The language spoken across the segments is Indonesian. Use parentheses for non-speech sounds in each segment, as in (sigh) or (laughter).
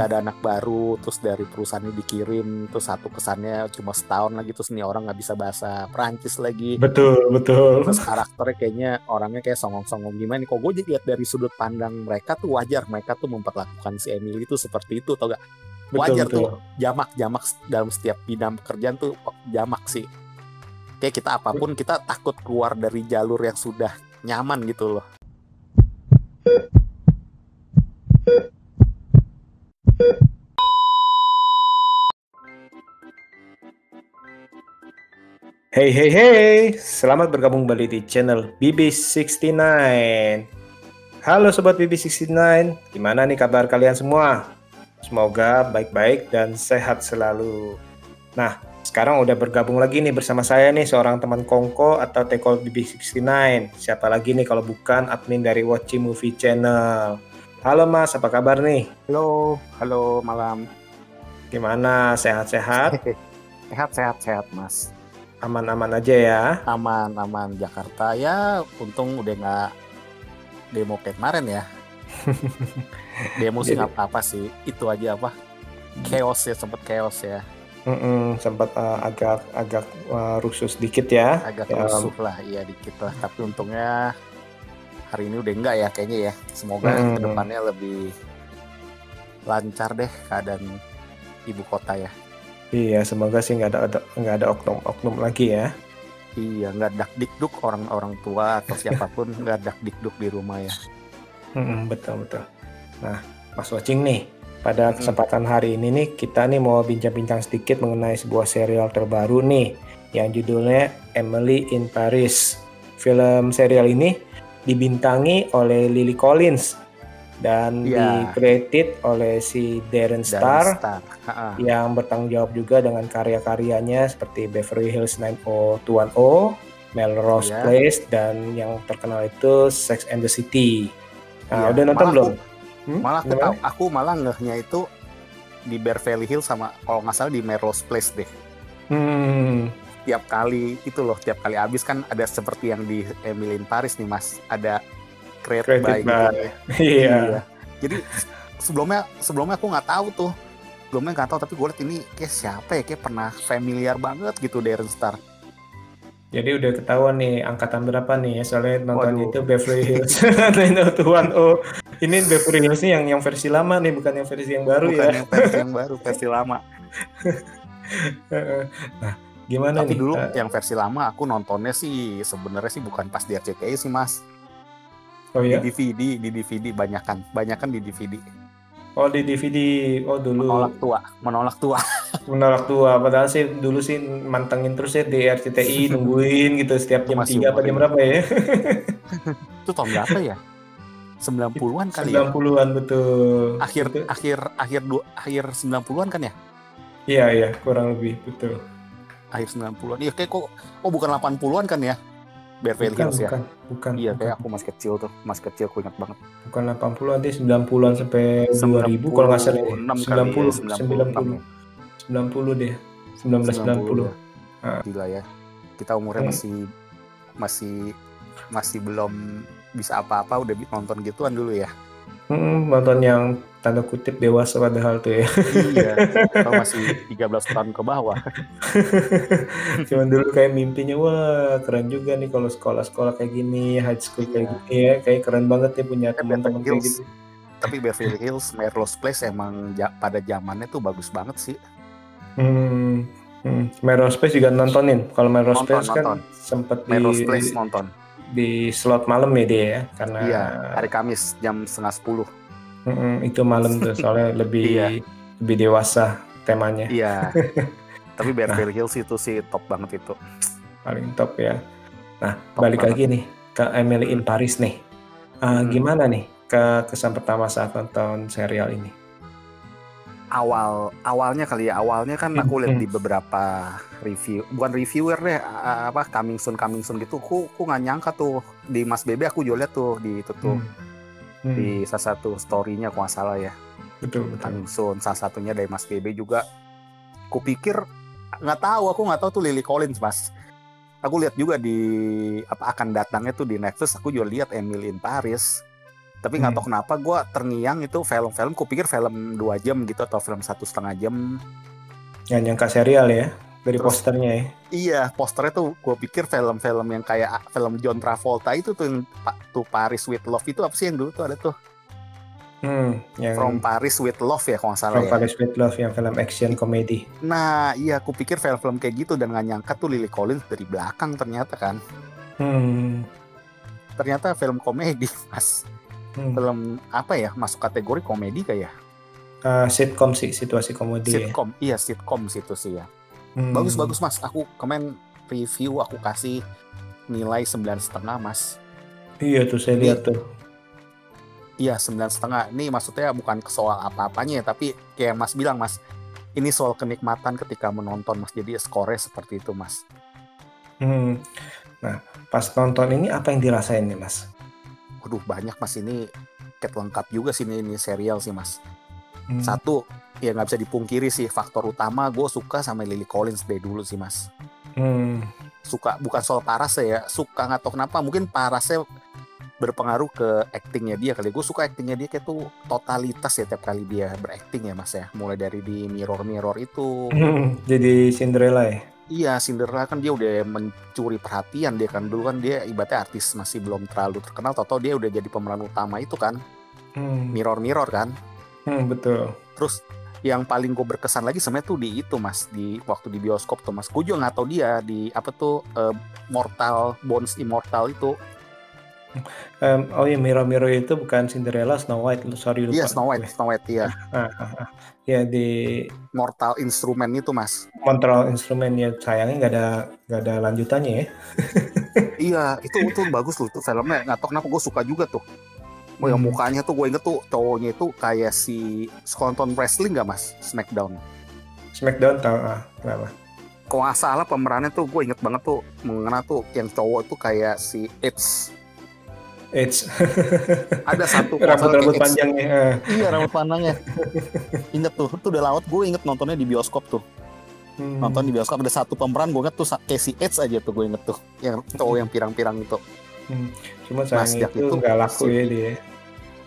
ketika ada anak baru terus dari perusahaannya dikirim terus satu kesannya cuma setahun lagi terus nih orang nggak bisa bahasa Perancis lagi. Betul betul. Terus karakternya kayaknya orangnya kayak songong-songong. Gimana nih kok gue jadi lihat dari sudut pandang mereka tuh wajar mereka tuh memperlakukan si Emily itu seperti itu tau gak wajar betul, tuh jamak jamak dalam setiap bidang pekerjaan tuh jamak sih. Kayak kita apa pun kita takut keluar dari jalur yang sudah nyaman gitu loh Hey hey hey, selamat bergabung kembali di channel BB69. Halo sobat BB69, gimana nih kabar kalian semua? Semoga baik-baik dan sehat selalu. Nah, sekarang udah bergabung lagi nih bersama saya nih seorang teman Kongko atau Teko BB69. Siapa lagi nih kalau bukan admin dari Watchy Movie Channel. Halo Mas, apa kabar nih? halo halo malam Gimana? Sehat-sehat? (laughs) sehat sehat sehat mas Aman-aman aja ya? aman aman Jakarta ya untung udah nggak demo kayak kemarin ya (laughs) demo sih nggak apa-apa sih itu aja apa chaos ya sempet chaos ya Mm-mm, sempat uh, agak agak uh, rusuh sedikit ya. agak Ya, rusuh lah iya dikit lah tapi untungnya hari ini udah enggak ya kayaknya ya semoga Hmm. ke depannya lebih lancar deh keadaan ibu kota ya Iya, semoga sih nggak ada nggak ada oknum-oknum lagi ya. iya nggak dak dikduk orang-orang tua atau (laughs) siapa pun nggak dak dikduk di rumah ya Mm-mm, betul betul. Nah, Mas Watching nih, pada Mm-mm. kesempatan hari ini nih kita nih mau bincang-bincang sedikit mengenai sebuah serial terbaru nih yang judulnya Emily in Paris. Film serial ini dibintangi oleh Lily Collins dan Iya. di-created oleh si Darren Star. Star. Ha-ha. yang bertanggung jawab juga dengan karya-karyanya seperti Beverly Hills 90210, Melrose Iya. Place, dan yang terkenal itu Sex and the City. Nah, Iya. udah nonton Malah belum? aku- Hmm? malah aku malah ngehnya itu di Beverly Hills sama kalau nggak salah di Melrose Place deh Hmm, tiap kali itu loh tiap kali habis kan ada seperti yang di Emily in Paris nih mas ada create Created by, gitu (laughs) ya. iya. jadi sebelumnya sebelumnya aku nggak tahu tuh sebelumnya nggak tahu tapi gue liat ini kayak siapa ya kayak pernah familiar banget gitu Darren Star Jadi udah ketahuan nih angkatan berapa nih ya soalnya Waduh. itu Beverly Hills (laughs) 90210. Ini Beverly Hills nih yang yang versi lama nih bukan yang versi yang baru bukan ya. yang versi yang baru (laughs) versi lama nah, gimana tapi nih? dulu Eh, yang versi lama aku nontonnya sih sebenarnya sih bukan pas di RCTI sih mas. Oh ya. di DVD di DVD banyakan. Banyakan di DVD Oh di DVD. Oh dulu. menolak tua. Menolak tua. (laughs) Menolak tua. Padahal sih dulu sih mantengin terus ya di RCTI (laughs) nungguin gitu setiap jam 3 apa jam berapa ya? (laughs) Itu tahun berapa ya? 90-an kali ya? 90-an betul. Akhir Itu- akhir akhir dua akhir 90-an kan ya? Iya iya. Kurang lebih betul akhir 90-an iya kayak kok oh bukan 80-an kan ya Beverly bukan Hills ya bukan bukan iya bukan, kayak aku masih kecil tuh masih kecil aku ingat banget bukan 80-an deh 90-an sampai 2000 kalau nggak salah ya. 96 kali ya, 90 90 96 90 deh 1990 90 ya. Ah. gila ya kita umurnya Hmm. masih masih masih belum bisa apa-apa udah nonton gituan dulu ya Hmm, nonton yang tanda kutip dewasa padahal tuh ya iya (laughs) atau masih 13 tahun ke bawah (laughs) Cuman dulu kayak mimpinya wah keren juga nih kalau sekolah-sekolah kayak gini, high school kayak Iya. gini ya, kayak keren banget ya punya teman-teman kayak gitu. tapi Beverly Hills Melrose Place emang ja- pada zamannya tuh bagus banget sih Hmm, hmm. Melrose Place juga nontonin. Kalau Melrose Nonton, Place kan nonton. sempet di, Place nonton di slot malam ya dia ya, karena iya hari Kamis jam setengah sepuluh mm, itu malam tuh soalnya (laughs) lebih Iya. lebih dewasa temanya, iya (laughs) tapi Beverly Hills itu sih top banget itu paling top ya. Nah Top balik banget. lagi nih ke Emily in Paris nih. Ah, Hmm. Gimana nih ke kesan pertama saat nonton serial ini? awal awalnya kali ya awalnya kan aku lihat di beberapa review bukan reviewer deh apa coming soon coming soon gitu aku aku nggak nyangka tuh di Mas Bebe aku juga lihat tuh di itu tuh Hmm. Hmm, di salah satu storynya aku nggak salah ya betul betul. soon salah satunya dari Mas Bebe juga aku pikir nggak tahu aku nggak tahu tuh Lily Collins mas aku lihat juga di apa akan datangnya tuh di Netflix aku juga lihat Emily in Paris Tapi nggak Hmm. tahu kenapa gue terngiang itu film-film. Kupikir film dua jam gitu atau film satu setengah jam. Nggak nyangka serial ya dari Terus- posternya ya. Iya, posternya tuh gue pikir film-film yang kayak film John Travolta itu tuh yang tuh Paris with Love itu apa sih yang dulu tuh ada tuh Hmm, yang From Paris with Love ya kalau nggak salah From ya. Paris with Love yang film action komedi. Nah, iya aku pikir film-film kayak gitu dan nggak nyangka tuh Lily Collins dari belakang ternyata kan. Hmm. Ternyata film komedi, Mas. hmm. Film apa ya? Masuk kategori komedi kayak Ah, sitcom sih, situasi komedi. ya. sitcom. Iya, sitcom situ sih ya. Hmm. Bagus bagus Mas. Aku kemarin review aku kasih nilai sembilan setengah Mas. Iya tuh saya lihat tuh. Iya sembilan setengah. Ini maksudnya bukan soal apa-apanya ya, tapi kayak Mas bilang Mas, ini soal kenikmatan ketika menonton Mas. Jadi skornya seperti itu Mas. Hmm. Nah, pas nonton ini apa yang dirasain nih, Mas? Waduh banyak Mas ini ket lengkap juga sih ini, ini serial sih Mas. Hmm. Satu ya nggak bisa dipungkiri sih faktor utama gue suka sama Lily Collins dari dulu sih Mas. Hmm. Suka bukan soal parasnya ya, suka nggak tahu kenapa mungkin parasnya berpengaruh ke actingnya dia kali. Gue suka actingnya dia kayak tuh totalitas ya tiap kali dia berakting ya Mas ya. Mulai dari di Mirror Mirror itu. Hmm, Jadi Cinderella ya? Iya, Cinderella kan dia udah mencuri perhatian dia kan dulu kan dia ibaratnya artis masih belum terlalu terkenal, tau dia udah jadi pemeran utama itu kan, Hmm. Mirror Mirror kan. Hmm, betul. Terus yang paling gue berkesan lagi sebenarnya tuh di itu mas di waktu di bioskop tuh mas, gue juga nggak tahu dia di apa tuh eh, Mortal Bones Immortal itu, Em, oh iya, Mirror Mirror itu bukan Cinderella, Snow White. Sorry lupa. iya Snow White, Snow White ya. Ya di Mortal Instrument itu mas. kontrol instrumen ya sayangnya nggak ada nggak ada lanjutannya ya. iya itu itu bagus loh tuh filmnya, nggak tahu kenapa gue suka juga tuh. Oh, yang Hmm. mukanya tuh gue inget tuh cowoknya itu kayak si suka nonton wrestling gak mas Smackdown Smackdown tahu ah kenapa? kalau nggak salah pemerannya tuh gue inget banget tuh mengena tuh yang cowok tuh kayak si Edge It's (laughs) ada satu rambut-rambut kayak Edge. panjangnya. ah. iya rambut panjangnya inget tuh tuh udah lawat gue inget nontonnya di bioskop tuh Hmm. nonton di bioskop ada satu pemeran gue inget tuh kayak si Edge aja tuh gue inget tuh yang cowok yang pirang-pirang itu Hmm. Cuma Nah, sayangnya sejak itu itu nggak laku si- ya dia.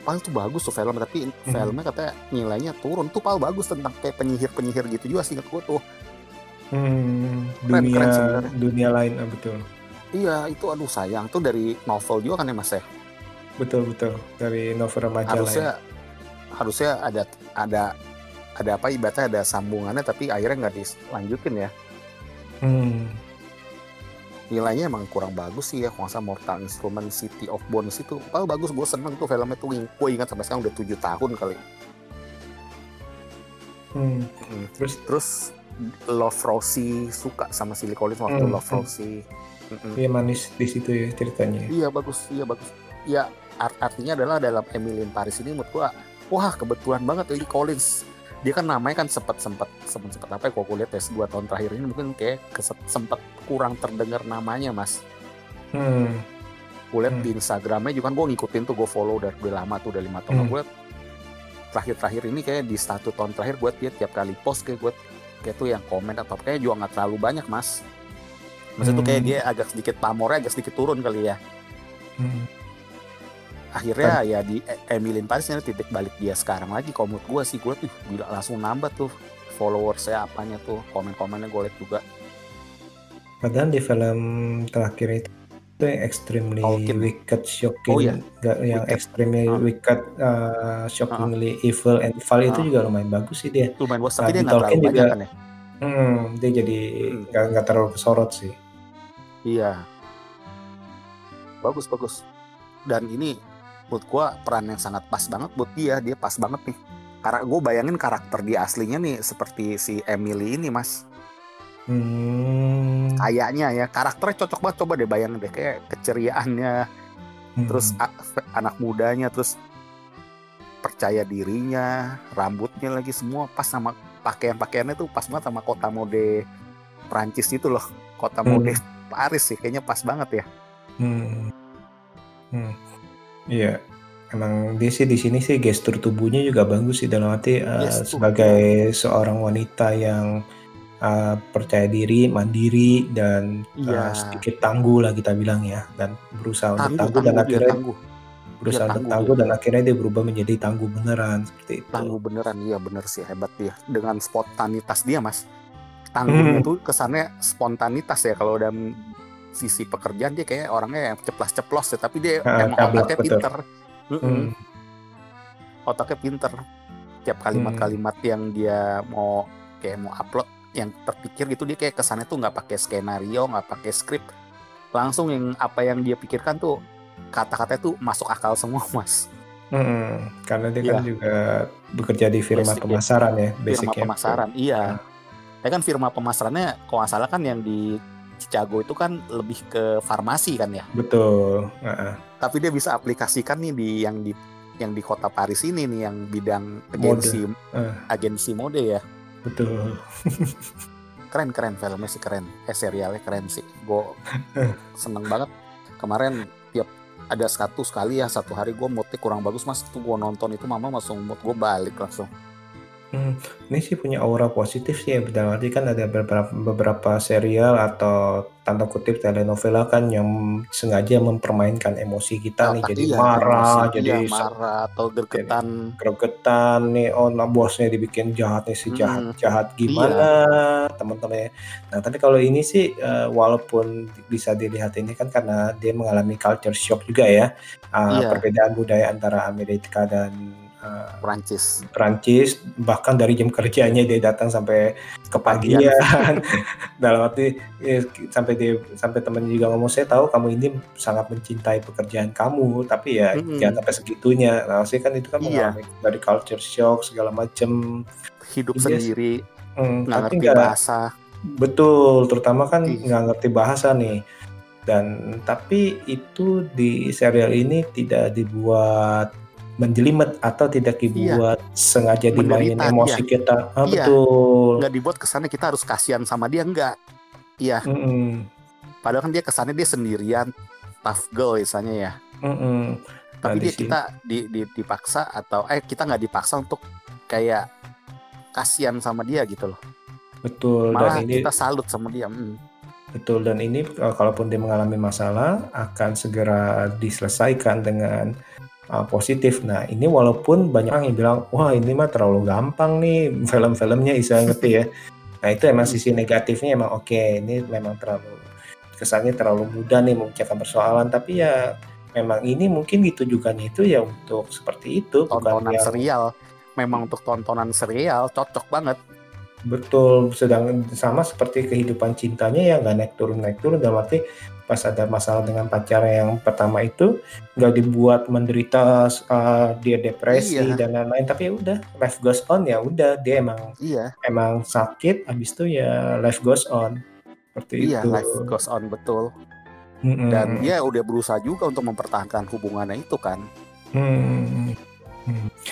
Pal tuh bagus tuh film tapi filmnya katanya nilainya turun tuh Pal bagus tentang kayak penyihir-penyihir gitu juga sih gue tuh Hmm. Keren, Dunia keren dunia lain ah, betul. iya itu aduh sayang tuh dari novel juga kan ya mas ya Betul betul dari novel remaja ya. harusnya harusnya ada ada ada apa ibaratnya ada sambungannya tapi akhirnya nggak dilanjutin ya Hmm. Nilainya emang kurang bagus sih ya kalau nggak Mortal Instrument City of Bones itu oh bagus gue seneng tuh filmnya tuh gue ingat sampai sekarang udah tujuh tahun kali Hmm. Mm. Terus terus Love Rosie suka sama Silly Collins waktu Hmm, Love hmm. Rosie dia manis di situ ya ceritanya. iya bagus iya bagus ya art- artinya adalah dalam Emily in Paris ini menurut gua wah kebetulan banget Lily Collins dia kan namanya kan sempat sempat sempat sempat apa ya kalau gue lihat ya dua tahun terakhir ini mungkin kayak sempat kurang terdengar namanya mas Hmm. gue lihat Hmm. di Instagramnya juga kan gue ngikutin tuh gue follow dari udah lama tuh udah lima tahun Hmm. gue terakhir-terakhir ini kayak di satu tahun terakhir gue dia tiap kali post kayak gue kayak tuh yang komen atau kayak juga nggak terlalu banyak mas maksudnya tuh kayak Hmm. dia agak sedikit pamornya agak sedikit turun kali ya Hmm. Akhirnya ya di E- Emily in Paris ini titik balik dia sekarang lagi kalau menurut gue sih gue tuh gila langsung nambah tuh followersnya apanya tuh komen-komennya gue liat juga Padahal di film terakhir itu itu yang extremely Tolkien. wicked, shocking, Oh, iya. nggak- yang Wicked. extremely Ah. wicked, uh, shockingly evil and foul itu Ah. juga lumayan bagus sih dia. lumayan Nah, tapi dia di nggak terlalu juga- kan ya Hmm, dia jadi Hmm. nggak nggak terlalu kesorot sih. Iya. Bagus bagus. Dan ini menurut gua peran yang sangat pas banget buat dia. Dia pas banget nih. Karena gue bayangin karakter dia aslinya nih seperti si Emily ini mas. Hmm. Kayaknya ya karakternya cocok banget. Coba deh bayangin deh kayak keceriaannya, Hmm. terus anak mudanya, terus percaya dirinya, rambutnya lagi semua pas sama pakaian pakaiannya tuh pas banget sama kota mode Prancis itu loh. Kota Hmm. mode Paris sih kayaknya pas banget ya. Hmm. Hmm. Iya. Emang dia sih di sini sih gestur tubuhnya juga bagus sih dalam arti uh, sebagai seorang wanita yang uh, percaya diri, mandiri dan uh, Iya. sedikit tangguh lah kita bilang ya dan berusaha untuk tangguh tangguh dan tangguh akhirnya tangguh berusaha Iya, untuk tangguh tangguh dia. dan akhirnya dia berubah menjadi tangguh beneran seperti itu. Tangguh beneran, iya bener sih hebat dia. Dengan spontanitas dia mas. Tangguhnya Hmm. tuh kesannya spontanitas ya kalau dalam sisi pekerjaan dia kayak orangnya yang ceplas-ceplos ya, tapi dia (laughs) Ah, emang cablak, otaknya betul. pinter. Hmm. Otaknya pinter. Tiap kalimat-kalimat yang dia mau kayak mau upload yang terpikir gitu dia kayak kesannya tuh nggak pakai skenario, nggak pakai skrip, langsung yang apa yang dia pikirkan tuh kata-katanya tuh masuk akal semua (laughs) mas. Mm-mm. Karena dia Iya. kan juga bekerja di firma Basic ya. pemasaran ya, Firma basicnya. pemasaran, iya. Ya kan firma pemasarannya kalau nggak salah kan yang di Chicago itu kan lebih ke farmasi kan ya. Betul. Heeh. Tapi dia bisa aplikasikan nih di yang di yang di kota Paris ini nih yang bidang agensi Eh. agensi mode ya. Betul. (laughs) Keren keren filmnya sih keren. Eh serialnya keren sih. Gue (laughs) seneng banget. Kemarin tiap ada satu sekali ya satu hari gue moodnya kurang bagus mas tuh gue nonton itu mama langsung mood gue balik langsung Hmm, ini sih punya aura positif sih ya. Dalam arti kan ada beberapa beberapa serial atau tanda kutip telenovela kan yang sengaja mempermainkan emosi kita nih Otak jadi iya, marah, emosi, jadi iya, marah atau gergetan gregetan nih oh nah, bosnya dibikin jahat nih si jahat Mm-mm. jahat gimana teman-teman ya. Nah tapi kalau ini sih eh, walaupun bisa dilihat ini kan karena dia mengalami culture shock juga ya Eh, Iya. perbedaan budaya antara Amerika dan Prancis Prancis bahkan dari jam kerjanya dia datang sampai kepagian (laughs) dalam arti ya, sampai dia sampai temennya juga ngomong saya tahu kamu ini sangat mencintai pekerjaan kamu tapi ya Mm-mm. jangan sampai segitunya. Nah sih kan itu kan Iya. mengalami dari culture shock segala macem. Hidup Iya, sendiri Hmm, nggak ngerti nggak bahasa. Betul terutama kan nggak ngerti bahasa nih. Dan tapi itu di serial ini tidak dibuat menjelimet atau tidak dibuat sengaja dimainin emosi kita. Ah, Iya. betul. Nggak dibuat kesannya kita harus kasihan sama dia nggak. Iya. Mm-mm. padahal kan dia kesannya dia sendirian. Tough girl misalnya ya. Mm-mm. tapi Nah, dia di kita di, di- dipaksa atau eh kita nggak dipaksa untuk kayak kasihan sama dia gitu loh. Betul malah dan ini kita salut sama dia Hmm. betul dan ini uh, kalaupun dia mengalami masalah akan segera diselesaikan dengan uh, positif. Nah ini walaupun banyak orang yang bilang wah ini mah terlalu gampang nih (laughs) film-filmnya (laughs) bisa ngerti ya. Nah itu emang sisi negatifnya emang oke ini memang terlalu kesannya terlalu mudah nih memecahkan persoalan tapi ya memang ini mungkin ditujukannya itu ya untuk seperti itu tontonan yang serial memang untuk tontonan serial cocok banget Betul, sedang sama seperti kehidupan cintanya ya nggak naik turun naik turun dalam arti pas ada masalah dengan pacarnya yang pertama itu nggak dibuat menderita uh, dia depresi Iya. dan lain-lain tapi ya udah life goes on ya udah dia emang iya emang sakit habis itu ya life goes on seperti iya itu life goes on betul Mm-mm. dan dia udah berusaha juga untuk mempertahankan hubungannya itu kan Hmm.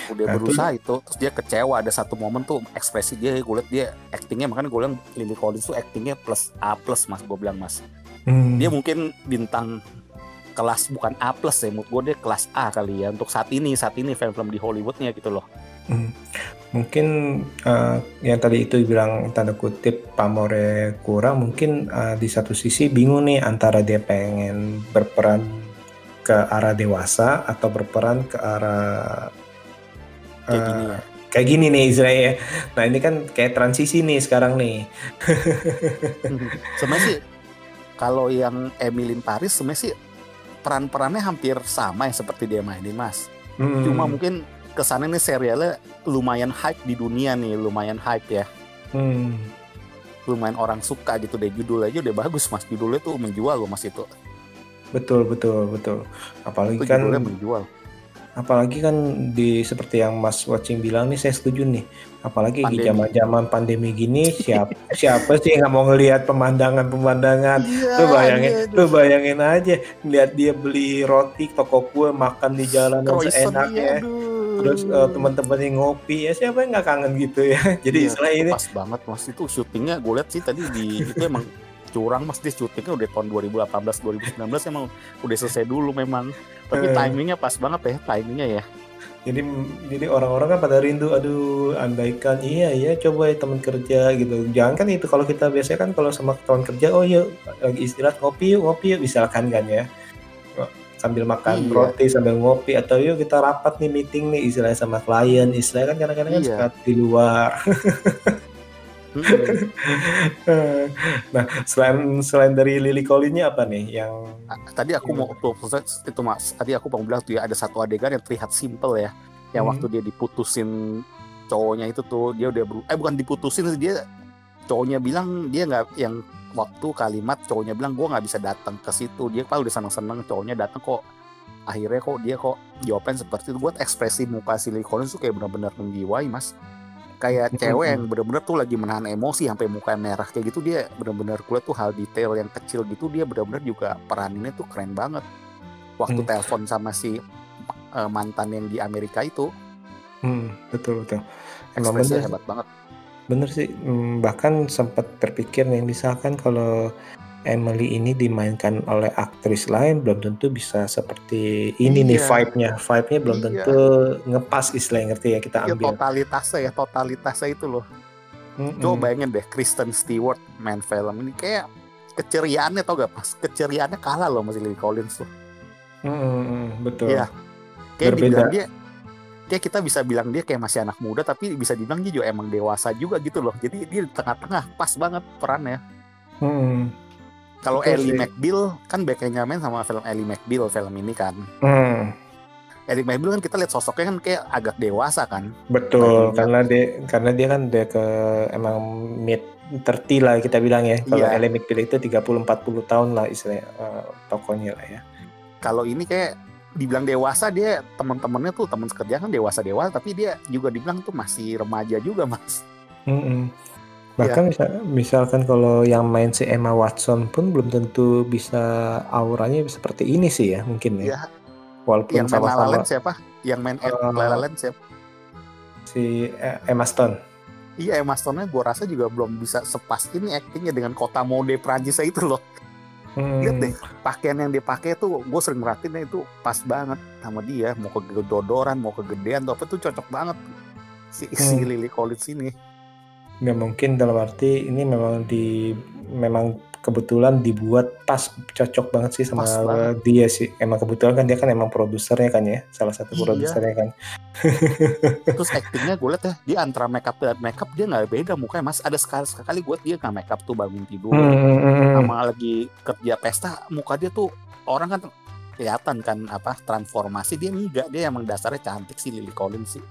udah Nah, itu- berusaha itu terus dia kecewa ada satu momen tuh ekspresi dia gue liat dia actingnya makanya gue bilang Lily Collins tuh actingnya plus A plus mas gue bilang mas Hmm. dia mungkin bintang kelas bukan A plus ya menurut gue dia kelas A kali ya untuk saat ini saat ini film-film di Hollywoodnya gitu loh Hmm. Mungkin uh, yang tadi itu bilang tanda kutip pamore kurang, mungkin uh, di satu sisi bingung nih antara dia pengen berperan ke arah dewasa atau berperan ke arah kayak uh, gini ya kayak gini nih Israel. Nah ini kan kayak transisi nih sekarang nih. sebenarnya sih kalau yang Emilin Paris sebenarnya sih peran-perannya hampir sama ya seperti dia mainin mas Hmm. cuma mungkin kesannya nih serialnya lumayan hype di dunia nih lumayan hype ya Hmm. lumayan orang suka gitu deh judul aja udah bagus mas judulnya tuh menjual loh mas itu Betul betul betul. Apalagi itu kan menjual apalagi kan di seperti yang Mas Watching bilang nih saya setuju nih. Apalagi di zaman-zaman pandemi gini siapa (laughs) siapa sih yang nggak mau ngelihat pemandangan-pemandangan? Iya, lu bayangin lu bayangin aja lihat dia beli roti toko kue makan di jalanan seenaknya terus eh, teman-temannya ngopi ya siapa yang nggak kangen gitu ya? (laughs) Jadi Iya, istilah ini pas banget mas. Itu syutingnya gue lihat sih tadi di itu emang curang mas dia syutingnya udah tahun 2018 2019 emang udah selesai dulu memang tapi Eh. timingnya pas banget ya timingnya ya jadi jadi orang-orang kan pada rindu aduh andaikan iya iya coba ya teman kerja gitu jangan kan itu kalau kita biasanya kan kalau sama teman kerja oh yuk lagi istirahat ngopi yuk ngopi yuk misalkan kan ya sambil makan Iya. roti sambil ngopi atau yuk kita rapat nih meeting nih istilahnya sama klien istilahnya kan kadang-kadang kan Iya. suka di luar. (laughs) (laughs) nah selain selain dari Lily Collins-nya apa nih yang Ah, tadi aku mau itu mas. Tadi aku mau bilang tuh ya ada satu adegan yang terlihat simple ya. Yang Hmm. waktu dia diputusin cowoknya itu tuh dia udah beru- eh bukan diputusin dia cowoknya bilang dia nggak yang waktu kalimat cowoknya bilang gua nggak bisa datang ke situ. Dia kalau udah seneng-seneng cowoknya datang kok. Akhirnya kok dia kok jawaban seperti itu. Buat ekspresi muka si Lily Collins tuh kayak benar-benar menjiwai mas kayak cewek yang bener-bener tuh lagi menahan emosi sampai muka merah kayak gitu dia bener-bener kulihat tuh hal detail yang kecil gitu dia bener-bener juga peraninnya tuh keren banget. Waktu Hmm. telepon sama si eh, mantan yang di Amerika itu. Hmm, betul betul. Ekspresinya hebat banget. Bener sih Hmm, bahkan sempat terpikir nih misalkan kalau Emily ini dimainkan oleh aktris lain belum tentu bisa seperti ini nih Iya. vibe-nya vibe-nya belum Iya. tentu ngepas istilahnya ngerti ya kita ya ambil totalitasnya ya totalitasnya itu loh Mm-mm. coba bayangin deh Kristen Stewart main film ini kayak keceriaannya tau gak pas keceriaannya kalah loh sama si Lily Collins tuh Mm-mm, betul Iya. kayak Berbeda. dibilang dia kayak kita bisa bilang dia kayak masih anak muda tapi bisa dibilang dia juga emang dewasa juga gitu loh jadi dia di tengah-tengah pas banget perannya Mm. Kalau Ellie. McBeal kan Beckham main sama film Ellie McBeal film ini kan Mm. Ellie McBeal kan kita lihat sosoknya kan kayak agak dewasa kan betul karena dia karena dia kan dia ke emang mid 30 lah kita bilang ya kalau Iya. Ellie McBeal itu 30 40 tahun lah istilahnya eh, tokonya lah ya kalau ini kayak dibilang dewasa dia teman-temannya tuh teman sekerja kan dewasa dewasa tapi dia juga dibilang tuh masih remaja juga mas Mm-mm. Iya. Bahkan misal, misalkan kalau yang main si Emma Watson pun belum tentu bisa auranya seperti ini sih ya mungkin ya. Iya. Walaupun yang main La sama-sama Land siapa yang main Ed Eh, La La Land siapa si eh, Emma Stone. iya Emma Stone-nya gue rasa juga belum bisa sepas ini actingnya dengan kota mode Prancis itu loh Hmm, lihat deh pakaian yang dia pakai tuh gue sering merhatiin itu pas banget sama dia mau kegedodoran mau kegedean tuh apa tuh cocok banget si, si Hmm. Lily Collins ini Ya mungkin dalam arti ini memang di memang kebetulan dibuat pas cocok banget sih sama banget. dia sih. Emang kebetulan kan dia kan emang produsernya kan ya, salah satu Iya. produsernya kan. (laughs) terus actingnya gue liat ya dia antara makeup dan makeup dia nggak beda mukanya mas ada sekali sekali gue dia nggak makeup tuh bangun tidur Hmm, hmm, hmm, hmm. sama lagi kerja pesta muka dia tuh orang kan kelihatan kan apa transformasi dia enggak dia emang dasarnya cantik sih Lily Collins sih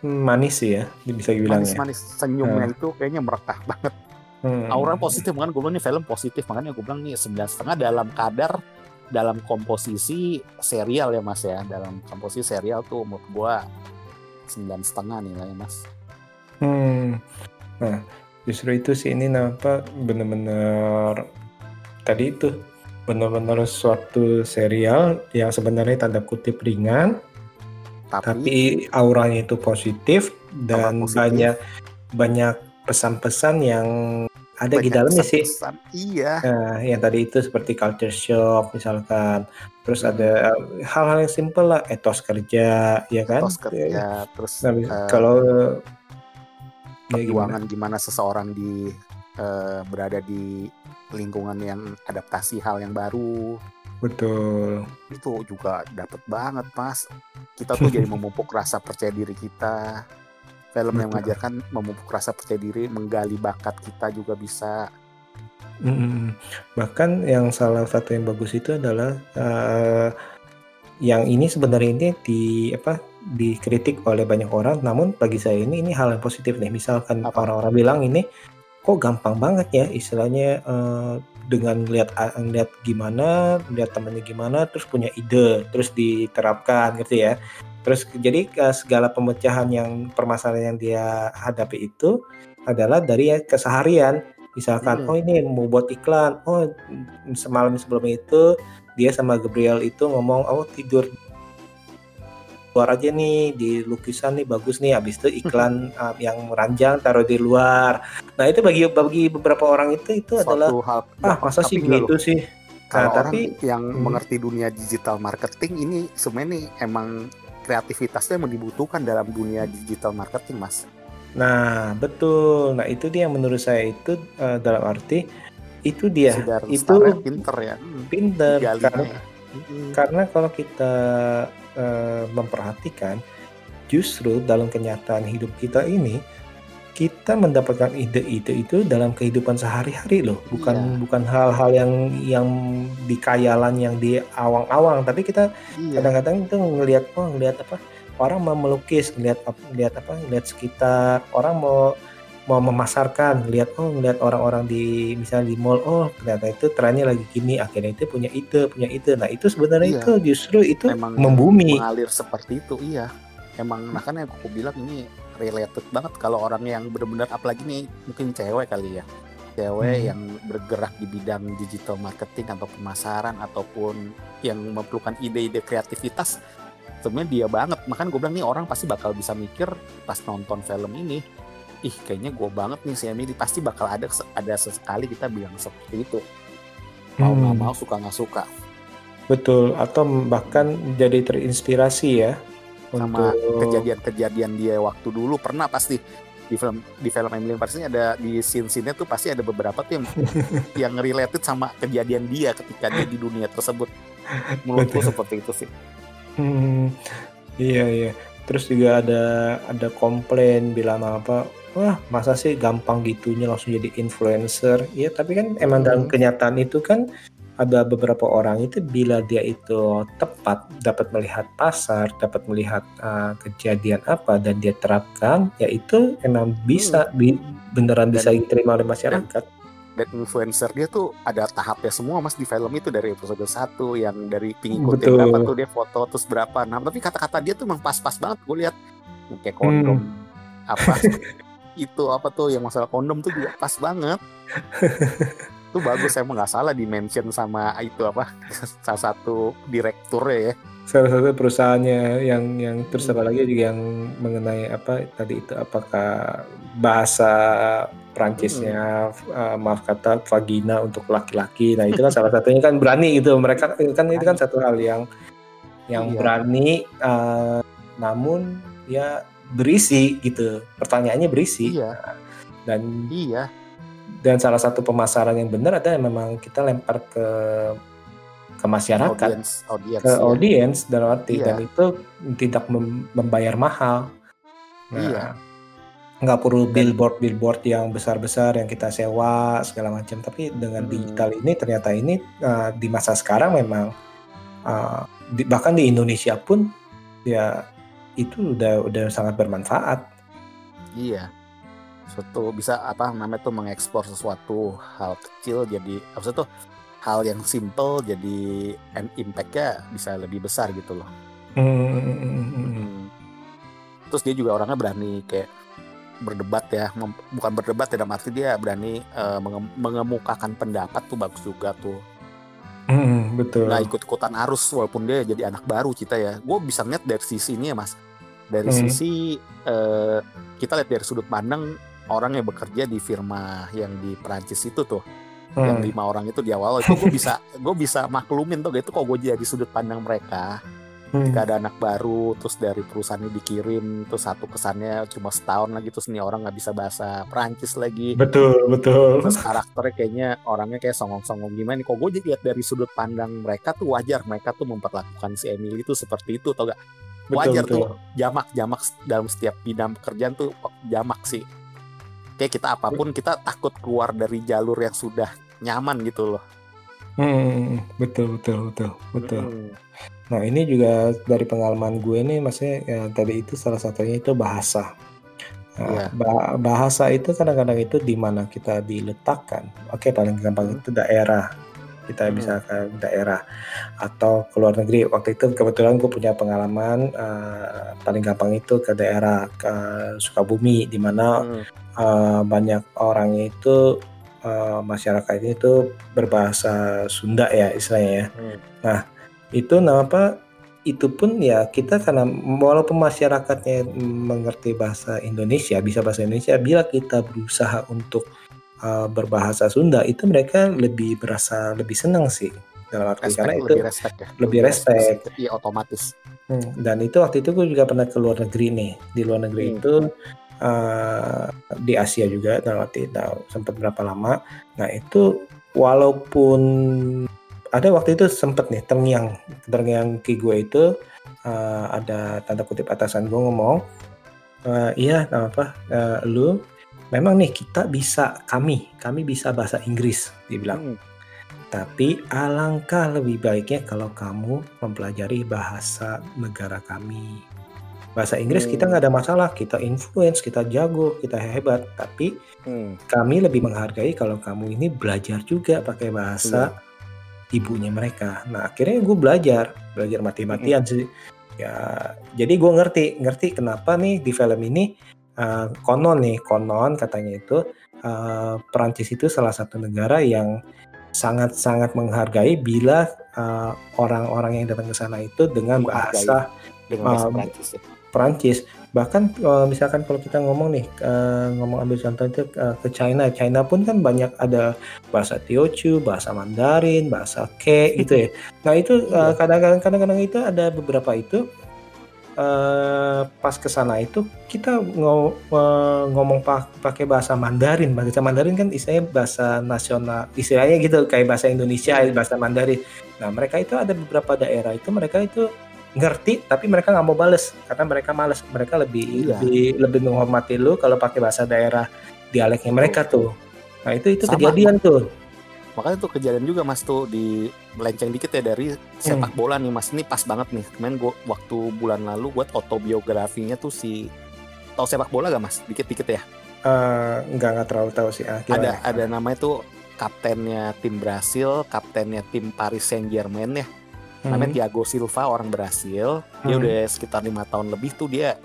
Manis sih ya, bisa dibilang ya. manis-manis senyumnya itu kayaknya merekah banget Hmm. aura positif kan gue bilang nih film positif makanya gue bilang nih sembilan setengah dalam kadar dalam komposisi serial ya mas ya dalam komposisi serial tuh menurut gue sembilan setengah nilainya mas Hmm. Nah, justru itu sih ini nampak bener-bener tadi itu bener-bener suatu serial yang sebenarnya tanda kutip ringan, tapi, tapi auranya itu positif dan positif. banyak banyak pesan-pesan yang ada di banyak dalamnya sih. pesan-pesan. iya Nah, yang tadi itu seperti culture shock misalkan, terus Hmm. ada eh, hal-hal yang simpel lah, etos kerja, ya kan? Terus kerja terus Nah, eh, kalau ya gimana? perjuangan gimana seseorang di eh, berada di lingkungan yang adaptasi hal yang baru Betul. itu juga dapet banget mas kita tuh jadi (laughs) memupuk rasa percaya diri kita film yang Betul. mengajarkan memupuk rasa percaya diri menggali bakat kita juga bisa Mm-mm. Bahkan yang salah satu yang bagus itu adalah eh, yang ini sebenarnya ini di apa dikritik oleh banyak orang, namun bagi saya ini ini hal yang positif nih. Misalkan Apa? orang-orang bilang ini kok gampang banget ya istilahnya eh, dengan lihat lihat gimana, lihat temannya gimana, terus punya ide, terus diterapkan gitu ya. Terus jadi eh, segala pemecahan yang permasalahan yang dia hadapi itu adalah dari ya keseharian misalkan Hmm. oh ini mau buat iklan oh semalam sebelum itu dia sama Gabriel itu ngomong oh tidur luar aja nih di lukisan nih bagus nih. Habis itu iklan uh, (laughs) yang ranjang taruh di luar. Nah itu bagi bagi beberapa orang itu itu adalah suatu hal ah masa tapi sih enggak gitu sih? Kalau nah, orang tapi yang Hmm. mengerti dunia digital marketing ini sebenarnya nih emang kreativitasnya emang dibutuhkan dalam dunia digital marketing mas. Nah betul. Nah itu dia menurut saya itu uh, dalam arti itu dia. Sidar itu pinter ya. Hmm, pinter karena ya. Karena kalau kita eh, memperhatikan, justru dalam kenyataan hidup kita ini, kita mendapatkan ide-ide itu dalam kehidupan sehari-hari loh, bukan Iya. bukan hal-hal yang yang di khayalan yang di awang-awang, tapi kita Iya. kadang-kadang itu ngelihat oh ngelihat apa? Orang mau melukis ngelihat apa ngelihat apa? Ngelihat sekitar. Orang mau mau memasarkan lihat oh ngelihat orang-orang di misalnya di mall oh ternyata itu trennya lagi gini akhirnya itu punya ide punya ide. Nah itu sebenarnya Iya. itu justru itu Emang membumi. mengalir seperti itu iya. Emang nah kan yang aku bilang ini related banget kalau orang yang benar-benar apalagi nih mungkin cewek kali ya. Cewek Hmm. yang bergerak di bidang digital marketing atau pemasaran ataupun yang memerlukan ide-ide kreativitas sebenarnya dia banget. Makanya gue bilang nih orang pasti bakal bisa mikir pas nonton film ini ih kayaknya gue banget nih si Emily. Pasti bakal ada ada sesekali kita bilang seperti itu. Mau nggak Hmm, mau suka nggak suka. Betul atau bahkan jadi terinspirasi ya sama untuk kejadian-kejadian dia waktu dulu. Pernah pasti di film di film Emily ini ada di scene-scene tuh pasti ada beberapa tuh (laughs) yang yang related sama kejadian dia ketika dia di dunia tersebut. Menurutku seperti itu sih. Hmm, iya iya. Terus juga ada ada komplain bilang apa? Wah masa sih gampang gitunya langsung jadi influencer? Iya tapi kan emang dalam Hmm. kenyataan itu kan ada beberapa orang itu bila dia itu tepat dapat melihat pasar, dapat melihat uh, kejadian apa dan dia terapkan, ya itu emang bisa bi- beneran Dan- bisa diterima oleh masyarakat. dan influencer dia tuh ada tahapnya semua mas di film itu dari episode 1 yang dari pengikutnya Betul. berapa tuh dia foto terus berapa nah tapi kata-kata dia tuh emang pas-pas banget gue lihat kayak kondom Hmm. apa (laughs) itu apa tuh yang masalah kondom tuh juga pas banget. (laughs) Itu bagus emang nggak salah di mention sama itu apa (laughs) salah satu direkturnya ya. Salah satu perusahaannya yang yang terus Hmm. apa lagi juga yang mengenai apa tadi itu apakah bahasa Prancisnya uh, maaf kata vagina untuk laki-laki. Nah itu kan salah satunya kan berani gitu. Mereka kan itu kan satu hal yang yang Iya. berani uh, namun ya berisi gitu pertanyaannya berisi iya dan iya dan salah satu pemasaran yang benar adalah memang kita lempar ke ke masyarakat audience audience ke ya. audience dalam arti Iya. dan itu tidak mem- membayar mahal. Nah, Iya. nggak perlu billboard billboard yang besar besar yang kita sewa segala macam. Tapi dengan Hmm. digital ini ternyata ini uh, di masa sekarang memang uh, di- bahkan di Indonesia pun ya itu udah udah sangat bermanfaat. Iya. Suatu bisa apa namanya tuh mengekspor sesuatu hal kecil jadi apa tuh hal yang simple jadi impact-nya bisa lebih besar gitu loh. Hmm. Terus dia juga orangnya berani kayak berdebat ya, mem- bukan berdebat ya dalam arti dia berani menge- mengemukakan pendapat tuh bagus juga tuh. Hmm, betul. Nggak ikut-ikutan arus walaupun dia jadi anak baru kita ya. Gue bisa ngeliat dari sisi ini ya mas. Dari Hmm. sisi eh, kita lihat dari sudut pandang orang yang bekerja di firma yang di Perancis itu tuh. yang Hmm. lima orang itu di awal itu gue (laughs) bisa gue bisa maklumin tuh gitu kok gue jadi sudut pandang mereka Hmm. ketika ada anak baru terus dari perusahaannya dikirim terus satu kesannya cuma setahun lagi terus nih orang nggak bisa bahasa Perancis lagi Betul, betul. terus karakternya kayaknya orangnya kayak songong-songong gimana nih kok gue jadi lihat dari sudut pandang mereka tuh wajar mereka tuh memperlakukan si Emily itu seperti itu tau gak Betul, wajar betul. tuh jamak jamak dalam setiap bidang pekerjaan tuh jamak sih kayak kita apa pun kita takut keluar dari jalur yang sudah nyaman gitu loh Hmm, betul, betul, betul, betul. Mm. Nah ini juga dari pengalaman gue nih, maksudnya ya, tadi itu salah satunya itu bahasa. Nah, ba- bahasa itu kadang-kadang itu di mana kita diletakkan. Oke, paling gampang Hmm. itu daerah. Kita Hmm. bisa ke daerah atau ke luar negeri. Waktu itu kebetulan gue punya pengalaman eh, paling gampang itu ke daerah ke Sukabumi, di mana Mm. eh, banyak orang itu eh, masyarakat itu berbahasa Sunda ya istilahnya ya Hmm. Itu kenapa itu pun ya kita karena walaupun masyarakatnya mengerti bahasa Indonesia bisa bahasa Indonesia bila kita berusaha untuk uh, berbahasa Sunda itu mereka lebih berasa lebih senang sih dalam arti respect karena itu lebih respect ya. lebih respect. iya otomatis. Hmm, dan itu waktu itu gue juga pernah ke luar negeri nih. Di luar negeri Hmm. itu uh, di Asia juga dalam arti tahu sempat berapa lama. Nah itu walaupun ada waktu itu sempet nih terngiang terngiang ki gue itu uh, ada tanda kutip atasan gue ngomong uh, iya apa uh, lu memang nih kita bisa kami kami bisa bahasa Inggris dia bilang hmm. tapi alangkah lebih baiknya kalau kamu mempelajari bahasa negara kami bahasa Inggris hmm. kita nggak ada masalah kita influence kita jago kita hebat tapi hmm. kami lebih menghargai kalau kamu ini belajar juga pakai bahasa hmm. Ibunya mereka. Nah akhirnya gue belajar belajar mati-matian sih. Ya jadi gue ngerti ngerti kenapa nih di film ini uh, konon nih konon katanya itu uh, Perancis itu salah satu negara yang sangat-sangat menghargai bila eh, orang-orang uh, yang datang ke sana itu dengan bahasa dengan bahasa uh, Perancis. Ya. Perancis bahkan uh, misalkan kalau kita ngomong nih uh, ngomong ambil contoh itu uh, ke China. China pun kan banyak ada bahasa Teochew bahasa Mandarin bahasa Ke gitu ya. Nah itu uh, kadang-kadang kadang-kadang itu ada beberapa itu uh, pas ke sana itu kita ng uh, ngomong pakai bahasa Mandarin. Bahasa Mandarin kan istilahnya bahasa nasional istilahnya gitu kayak bahasa Indonesia bahasa Mandarin. Nah mereka itu ada beberapa daerah itu mereka itu ngerti tapi mereka nggak mau bales karena mereka males. Mereka lebih iya. lebih lebih menghormati lu kalau pakai bahasa daerah dialeknya mereka tuh. Nah itu itu Sama. kejadian tuh. Makanya tuh kejadian juga mas tuh di melenceng dikit ya dari sepak hmm. bola nih mas. Ini pas banget nih. Kemarin gua waktu bulan lalu buat autobiografinya tuh si tau sepak bola gak mas? Dikit-dikit ya? Uh, nggak nggak terlalu tahu sih ah, ada ada namanya tuh kaptennya tim Brasil kaptennya tim Paris Saint Germain ya hmm. namanya Thiago Silva orang Brasil dia hmm. udah sekitar lima tahun lebih tuh dia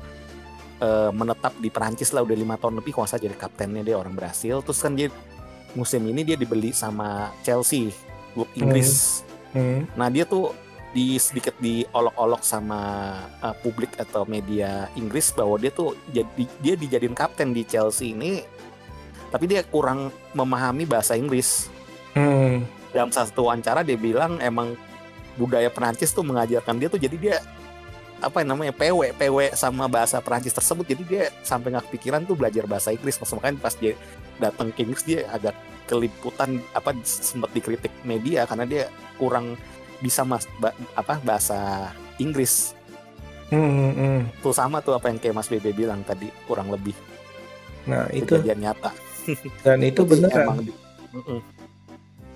uh, menetap di Perancis lah udah lima tahun lebih kuasa jadi kaptennya dia orang Brasil terus kan dia musim ini dia dibeli sama Chelsea klub Inggris hmm. Hmm. nah dia tuh di sedikit diolok-olok sama uh, publik atau media Inggris bahwa dia tuh jadi dia dijadiin kapten di Chelsea ini tapi dia kurang memahami bahasa Inggris. Hmm. Dalam satu wawancara dia bilang emang budaya Perancis tuh mengajarkan dia tuh jadi dia apa yang namanya PW PW sama bahasa Perancis tersebut. Jadi dia sampai nggak kepikiran tuh belajar bahasa Inggris. Makanya pas dia datang ke Inggris dia agak keliputan apa sempat dikritik media karena dia kurang bisa mas ba, apa bahasa Inggris. Hmm, hmm, hmm. tuh sama tuh apa yang kayak Mas Bebe bilang tadi kurang lebih. Nah itu kejadian nyata. Dan itu (laughs) benar emang di,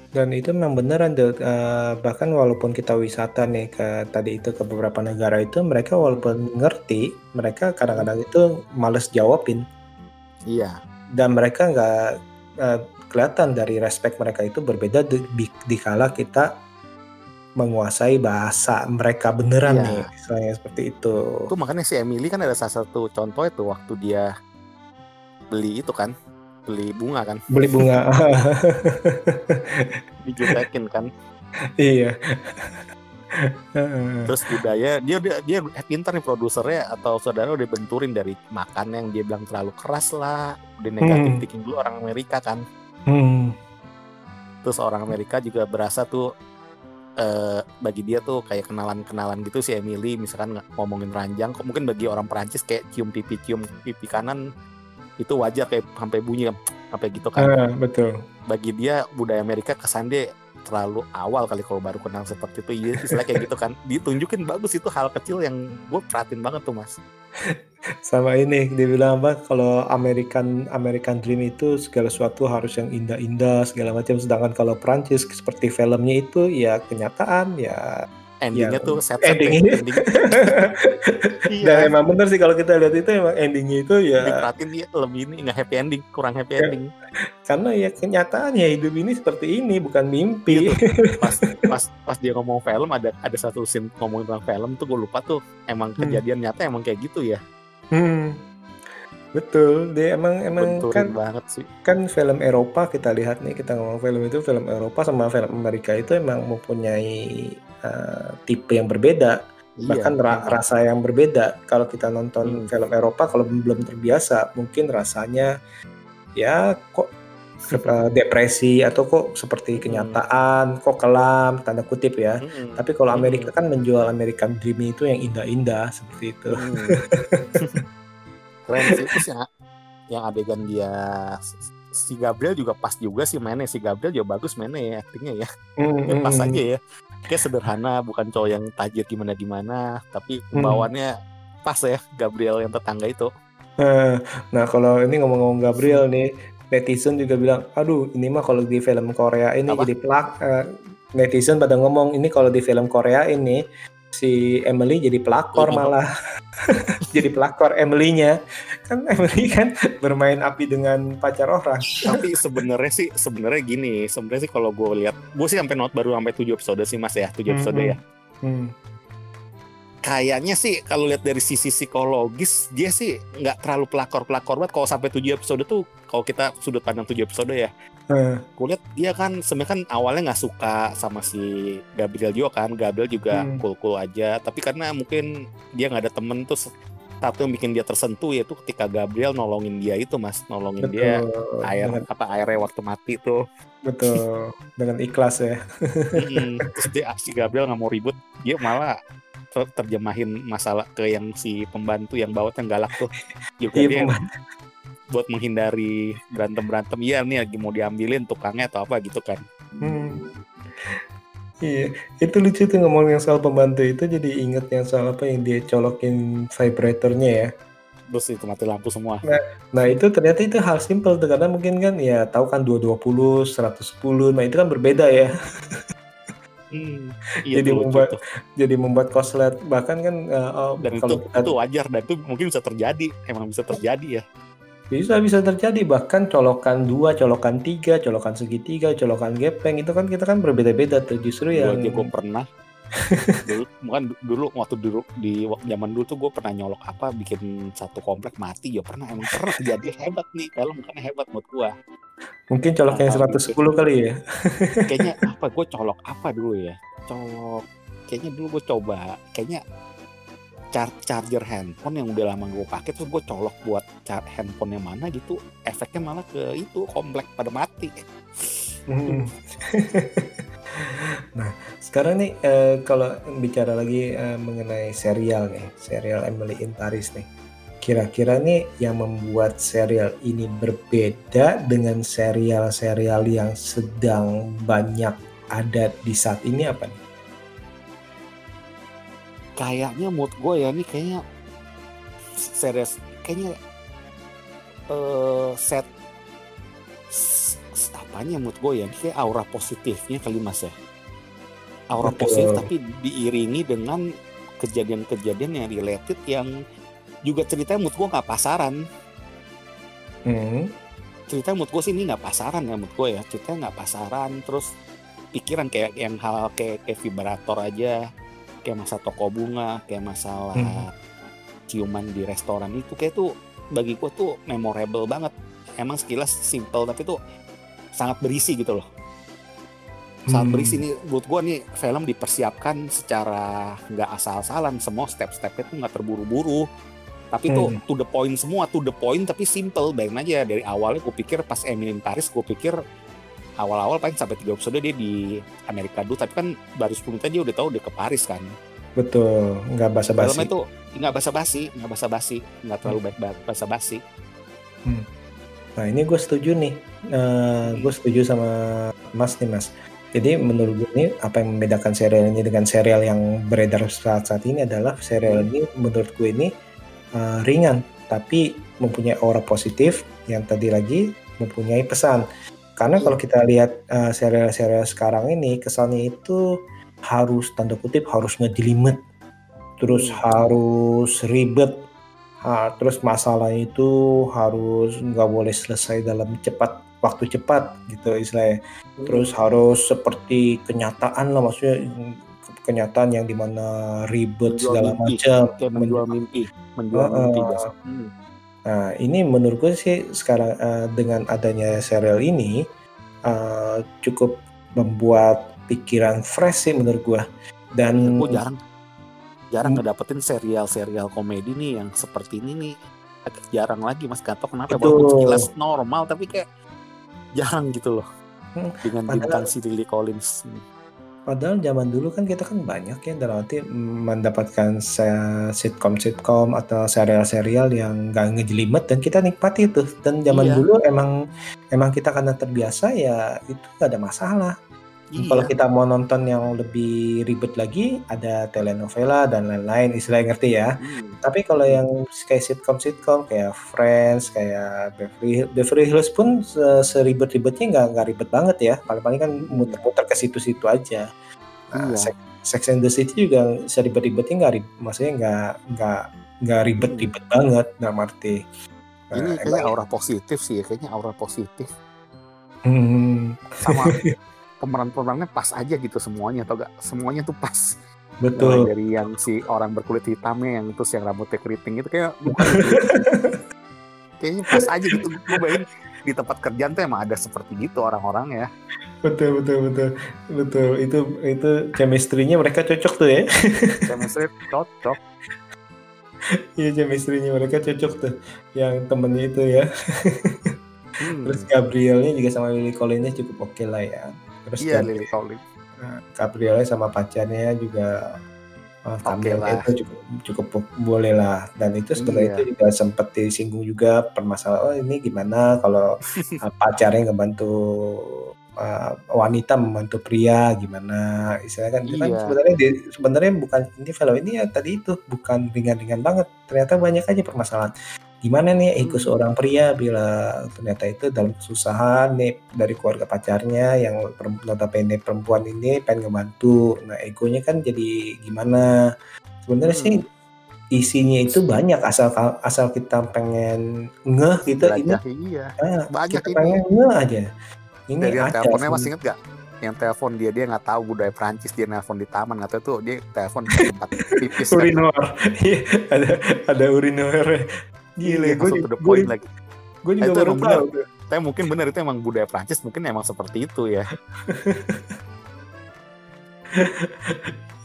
dan itu memang beneran deh, uh, bahkan walaupun kita wisata nih ke tadi itu ke beberapa negara itu, mereka walaupun ngerti, mereka kadang-kadang itu males jawabin. Iya. Dan mereka nggak uh, kelihatan dari respect mereka itu berbeda di, di, kala kita menguasai bahasa mereka beneran iya. nih, misalnya seperti itu. Itu makanya si Emily kan ada salah satu contoh itu waktu dia beli itu kan beli bunga kan? Beli bunga. (laughs) Dijutekin kan? Iya. Terus budaya dia dia dia pintar nih produsernya atau saudara udah benturin dari makan yang dia bilang terlalu keras lah udah negatif hmm. thinking dulu orang Amerika kan. Hmm. terus orang Amerika juga berasa tuh eh, bagi dia tuh kayak kenalan-kenalan gitu si Emily misalkan ngomongin ranjang kok mungkin bagi orang Perancis kayak cium pipi cium pipi kanan itu wajar kayak sampai bunyi sampai gitu kan. Uh, betul. Bagi dia budaya Amerika kesan dia terlalu awal kali kalau baru kenal seperti itu. Iya istilah kayak gitu kan. Ditunjukin bagus itu hal kecil yang gue perhatiin banget tuh mas. Sama ini dia bilang apa kalau American American Dream itu segala sesuatu harus yang indah-indah segala macam. Sedangkan kalau Prancis seperti filmnya itu ya kenyataan ya endingnya ya, tuh set ending ini ending. (laughs) iya. dan emang bener sih kalau kita lihat itu emang endingnya itu ya perhatiin dia lebih ini nggak happy ending kurang happy ya, ending karena ya kenyataannya hidup ini seperti ini bukan mimpi gitu. (laughs) pas pas pas dia ngomong film ada ada satu scene ngomongin tentang film tuh gue lupa tuh emang hmm. kejadian hmm. nyata emang kayak gitu ya hmm. Betul, dia emang emang Benturin kan banget sih. Kan film Eropa kita lihat nih, kita ngomong film itu film Eropa sama film Amerika itu emang mempunyai uh, tipe yang berbeda, iya, bahkan ra rasa yang berbeda. Kalau kita nonton hmm. film Eropa kalau belum terbiasa, mungkin rasanya ya kok (laughs) eh, depresi atau kok seperti hmm. kenyataan, hmm. kok kelam tanda kutip ya. Hmm. Tapi kalau Amerika hmm. kan menjual American Dream itu yang indah-indah seperti itu. Hmm. (laughs) keren sih terus yang yang adegan dia si Gabriel juga pas juga sih mainnya si Gabriel juga bagus mainnya ya aktingnya ya Hmm, Ya, pas hmm, aja ya kayak sederhana bukan cowok yang tajir gimana gimana tapi Hmm. bawaannya pas ya Gabriel yang tetangga itu Eh, Nah, kalau ini ngomong-ngomong Gabriel nih, netizen juga bilang, aduh, ini mah kalau di film Korea ini Apa? jadi pelak. eh, netizen pada ngomong, ini kalau di film Korea ini si Emily jadi pelakor Iya. malah. (laughs) jadi pelakor Emily-nya. Kan Emily kan bermain api dengan pacar orang. tapi sebenarnya sih sebenarnya gini sebenarnya sih kalau gue lihat gue sih sampai not baru sampai 7 episode sih mas ya 7 episode Mhm. ya Hmm. kayaknya sih kalau lihat dari sisi psikologis dia sih nggak terlalu pelakor pelakor banget kalau sampai 7 episode tuh kalau kita sudut pandang 7 episode ya Eh, gue lihat dia kan sebenarnya kan awalnya nggak suka sama si Gabriel juga kan Gabriel juga Hmm. cool cool aja tapi karena mungkin dia nggak ada temen tuh satu yang bikin dia tersentuh yaitu ketika Gabriel nolongin dia itu mas nolongin dia betul. air Dengan, apa airnya waktu mati tuh betul. Dengan ikhlas ya. Mm-mm. terus dia si Gabriel nggak mau ribut dia malah ter- terjemahin masalah ke yang si pembantu yang baut yang galak tuh juga Iya, dia. Buat menghindari berantem berantem iya nih lagi mau diambilin tukangnya atau apa gitu kan Hmm. Iya, itu lucu tuh ngomong yang soal pembantu itu jadi inget yang soal apa yang dia colokin vibratornya ya. terus itu mati lampu semua Nah itu ternyata itu hal simple tuh karena mungkin kan ya tahu kan 220, 110, nah itu kan berbeda ya. Hmm, iya (laughs) Jadi membuat- tuh. Jadi membuat koslet bahkan kan eh, oh, dan itu kalau kita itu wajar dan itu mungkin bisa terjadi emang bisa terjadi ya bisa bisa terjadi bahkan colokan dua, colokan tiga, colokan segitiga, colokan gepeng itu kan kita kan berbeda-beda tuh justru yang gue pernah. (laughs) Dulu bukan du- dulu waktu dulu di zaman dulu tuh gue pernah nyolok apa bikin satu komplek mati ya pernah emang pernah (laughs) kejadian hebat nih kalau makanya hebat buat gue mungkin coloknya Nah, 110 kali ya. kayaknya (laughs) apa gue colok apa dulu ya? Colok kayaknya dulu gue coba kayaknya char charger handphone yang udah lama gue pakai terus gue colok buat char handphone yang mana gitu efeknya malah ke itu komplek pada mati Hmm. (laughs) nah, sekarang nih eh, kalau bicara lagi eh, mengenai serial nih, serial Emily in Paris nih. Kira-kira nih yang membuat serial ini berbeda dengan serial-serial yang sedang banyak ada di saat ini apa nih? Kayaknya mood gue ya nih kayaknya series kayaknya eh set apanya mood gue ya? Ini kayak aura positifnya kali mas ya. Aura Betul. positif tapi diiringi dengan kejadian-kejadian yang related yang juga ceritanya mood gue nggak pasaran. Hmm. cerita mood gue sih ini nggak pasaran ya mood gue ya. Ceritanya nggak pasaran terus pikiran kayak yang hal kayak kayak vibrator aja kayak masa toko bunga kayak masalah Hmm. ciuman di restoran itu kayak tuh bagi gue tuh memorable banget emang sekilas simple tapi tuh sangat berisi gitu loh sangat Hmm. berisi nih menurut gue nih film dipersiapkan secara nggak asal-asalan semua step-stepnya tuh nggak terburu-buru tapi tuh Hmm. to the point semua to the point tapi simple bayangin aja dari awalnya gue pikir pas Emily in Paris gue pikir awal-awal paling sampai tiga episode dia di Amerika dulu tapi kan baru 10 menit dia udah tahu dia ke Paris kan Betul, nggak basa-basi. filmnya tuh nggak basa-basi nggak basa-basi nggak terlalu baik basa-basi Nah ini gue setuju nih, Eh gue setuju sama Mas nih Mas. Jadi menurut gue ini apa yang membedakan serial ini dengan serial yang beredar saat saat ini adalah serial ini menurut gue ini eh, ringan tapi mempunyai aura positif yang tadi lagi mempunyai pesan. Karena kalau kita lihat eh, serial-serial sekarang ini kesannya itu harus tanda kutip harus ngejelimet, terus Hmm. harus ribet, Ah, terus masalah itu harus nggak boleh selesai dalam cepat waktu cepat gitu istilahnya. Terus harus seperti kenyataan lah maksudnya kenyataan yang di mana ribet Menjual segala mimpi. macam. menjual mimpi menjual mimpi biasa Hmm. Nah ini menurut gue sih sekarang eh, dengan adanya serial ini eh, cukup membuat pikiran fresh sih menurut gue. Dan gue jarang jarang Hmm. ngedapetin serial-serial komedi nih yang seperti ini nih agak jarang lagi mas Gato kenapa Betul. walaupun sekilas normal tapi kayak jarang gitu loh Hmm, dengan padahal- bintang si Lily Collins Hmm. Padahal zaman dulu kan kita kan banyak ya dalam arti mendapatkan sitkom-sitkom atau serial-serial yang gak ngejelimet dan kita nikmati itu. Dan zaman Iya. dulu emang emang kita karena terbiasa ya itu gak ada masalah. Iya. Kalau kita mau nonton yang lebih ribet lagi, ada telenovela dan lain-lain, istilahnya ngerti ya. Hmm. Tapi kalau yang kayak sitkom-sitkom, kayak Friends, kayak Beverly, Beverly Hills pun se- seribet-ribetnya nggak nggak ribet banget ya. Paling-paling kan muter-muter ke situ-situ aja. Nah, Iya. Sex, Sex and the City juga seribet-ribetnya nggak ribet, maksudnya nggak nggak nggak ribet-ribet banget, nggak arti. Hmm. Ini Nah, kayaknya aura positif sih ya, kayaknya aura positif. Hmm, Sama (laughs) pemeran-pemerannya pas aja gitu semuanya atau gak? Semuanya tuh pas. Mulai betul. dari yang si orang berkulit hitamnya yang terus yang rambutnya keriting itu kayak bukan (laughs) kayaknya pas aja gitu gue bayangin di tempat kerjaan tuh emang ada seperti gitu orang-orang ya Betul betul betul betul itu itu chemistry-nya mereka cocok tuh ya. chemistry cocok Iya chemistry-nya mereka cocok tuh. Yang temennya itu ya. Hmm. Terus Gabrielnya juga sama Lily Collins cukup oke lah ya. Terus iya Lily Collins Nah, Gabrielnya sama pacarnya juga uh, tampilnya lah. itu cukup cukup boleh lah dan itu sebenarnya Iya. itu juga sempat disinggung juga permasalahan oh ini gimana kalau uh, (laughs) pacarnya ngebantu uh, wanita membantu pria gimana istilahnya kan kan Iya. sebenarnya di- sebenarnya bukan ini film ini ya tadi itu bukan ringan-ringan banget ternyata banyak aja permasalahan gimana nih ego Hmm. seorang pria? Bila ternyata itu dalam kesusahan nih dari keluarga pacarnya yang notabene perempuan ini pengen ngebantu. Nah egonya kan jadi gimana? Sebenarnya Hmm. sih isinya itu banyak asal asal kita pengen ngeh gitu ini Jelajah, iya ah, banyak kita ini. pengen ngeh aja. Ini dari yang teleponnya sih. masih inget gak yang telepon dia dia nggak tahu budaya Prancis dia nelpon di taman nggak tahu tuh dia telepon di tempat pipis urinoir. (laughs) Iya, ada ada urinoir gila Iya, gue the point lagi gue juga Itu baru tahu tapi mungkin benar itu emang budaya Prancis mungkin emang seperti itu ya (laughs)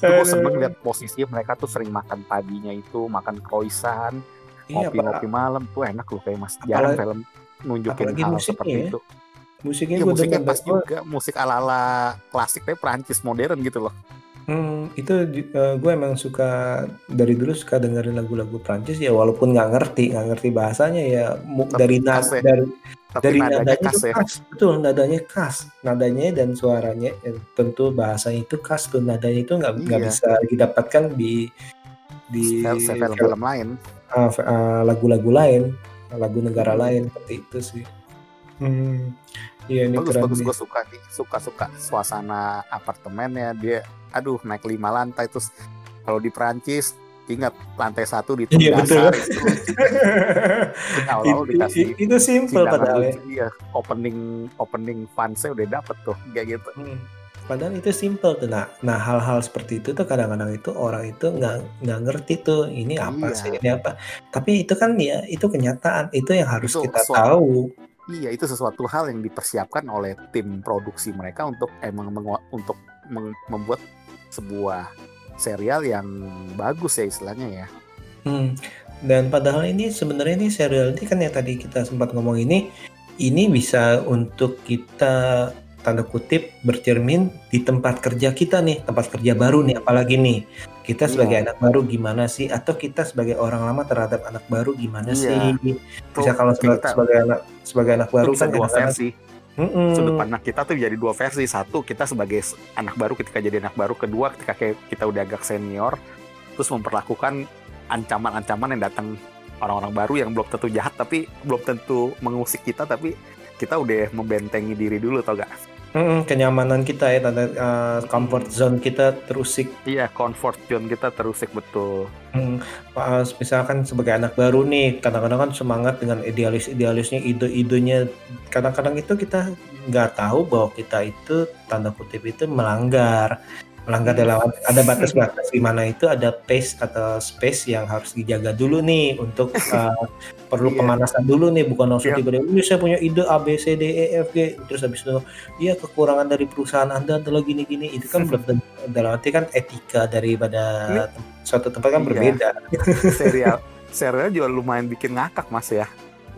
gue seneng lihat posisi mereka tuh sering makan paginya itu, makan croissant, Iya, ngopi-ngopi malam tuh enak loh kayak mas. Jarang Apalagi- film nunjukin hal seperti ya. itu. musiknya gue musiknya pas juga, musik ala-ala klasik tapi Prancis modern gitu loh. Hmm, itu gue emang suka dari dulu suka dengerin lagu-lagu Prancis ya walaupun nggak ngerti nggak ngerti bahasanya ya mu- Tapi dari na- khas ya. dari Tapi dari nadanya nadanya khas ya. khas betul nadanya khas nadanya dan suaranya eh, tentu bahasanya itu khas tuh nadanya itu nggak nggak Iya. bisa didapatkan di di Film- Film-film lain. ah, ah, lagu-lagu lain lagu negara Hmm. lain seperti itu sih hmm iya ini Bagus keren bagus nih. gue suka nih, suka suka suasana apartemennya dia. Aduh naik lima lantai terus kalau di Prancis ingat lantai satu di Iya, betul. dasar itu (laughs) awal-awal dikasih itu, simple padahal ya. iya, opening opening fansnya udah dapet tuh kayak gitu. Hmm. Padahal itu simple tuh. Nah, nah hal-hal seperti itu tuh kadang-kadang itu orang itu nggak nggak ngerti tuh ini apa Iya. sih ini apa. Tapi itu kan ya itu kenyataan itu yang harus Itu kita suatu- tahu. Iya itu sesuatu hal yang dipersiapkan oleh tim produksi mereka untuk emang mengu- untuk meng- membuat sebuah serial yang bagus ya istilahnya ya. Hmm. Dan padahal ini sebenarnya ini serial ini kan yang tadi kita sempat ngomong ini ini bisa untuk kita tanda kutip bercermin di tempat kerja kita nih tempat kerja baru nih apalagi nih kita sebagai Iya. anak baru gimana sih atau kita sebagai orang lama terhadap anak baru gimana Iya. sih bisa kalau sebagai, sebagai anak sebagai anak baru kan dua versi. Mm-mm. Sudut pandang kita tuh jadi dua versi. Satu kita sebagai anak baru ketika jadi anak baru. Kedua ketika kita udah agak senior, terus memperlakukan ancaman-ancaman yang datang orang-orang baru yang belum tentu jahat tapi belum tentu mengusik kita tapi kita udah membentengi diri dulu tau gak? Mm-mm, kenyamanan kita ya tanda uh, comfort zone kita terusik Iya, comfort zone kita terusik betul. Pas misalkan sebagai anak baru nih, kadang-kadang kan semangat dengan idealis-idealisnya, ide-idenya. Kadang-kadang itu kita nggak tahu bahwa kita itu tanda kutip itu melanggar, melanggar dalam ada batas-batas di mana itu ada pace atau space yang harus dijaga dulu nih untuk uh, (laughs) perlu Iya. pemanasan dulu nih, bukan langsung Iya. tiba-tiba "Ini saya punya ide A B C D E F G terus habis itu iya kekurangan dari perusahaan anda adalah gini-gini itu kan belum tentu- dalam arti kan etika daripada suatu tempat kan Iya. berbeda. (laughs) Serial serial juga lumayan bikin ngakak mas ya.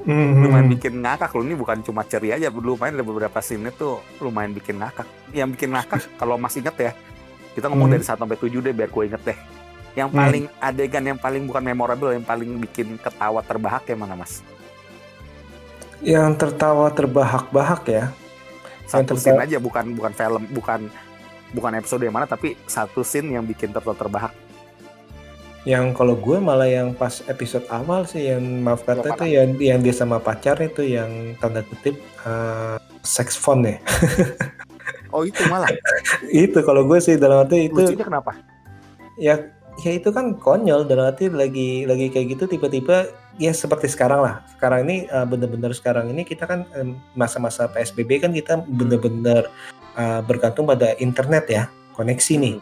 Hmm. lumayan bikin ngakak loh ini bukan cuma ceria aja lumayan ada beberapa scene tuh lumayan bikin ngakak yang bikin ngakak kalau mas inget ya Kita ngomong Hmm. dari 1 sampai 7 deh biar gue inget deh. Yang Hmm. paling adegan yang paling bukan memorable, yang paling bikin ketawa terbahak yang mana mas? Yang tertawa terbahak-bahak ya. Satu tertawa- scene aja, bukan bukan film, bukan bukan episode yang mana, tapi satu scene yang bikin tertawa terbahak. Yang kalau gue malah yang pas episode awal sih yang maaf kata Yang itu yang yang dia sama pacar itu yang tanda kutip eh, sex phone ya. (laughs) Oh itu malah. (laughs) itu kalau gue sih dalam arti itu Lucunya kenapa? ya ya itu kan konyol dalam arti lagi lagi kayak gitu tiba-tiba ya seperti sekarang lah sekarang ini eh, bener-bener sekarang ini kita kan masa-masa PSBB kan kita bener-bener eh, bergantung pada internet ya koneksi nih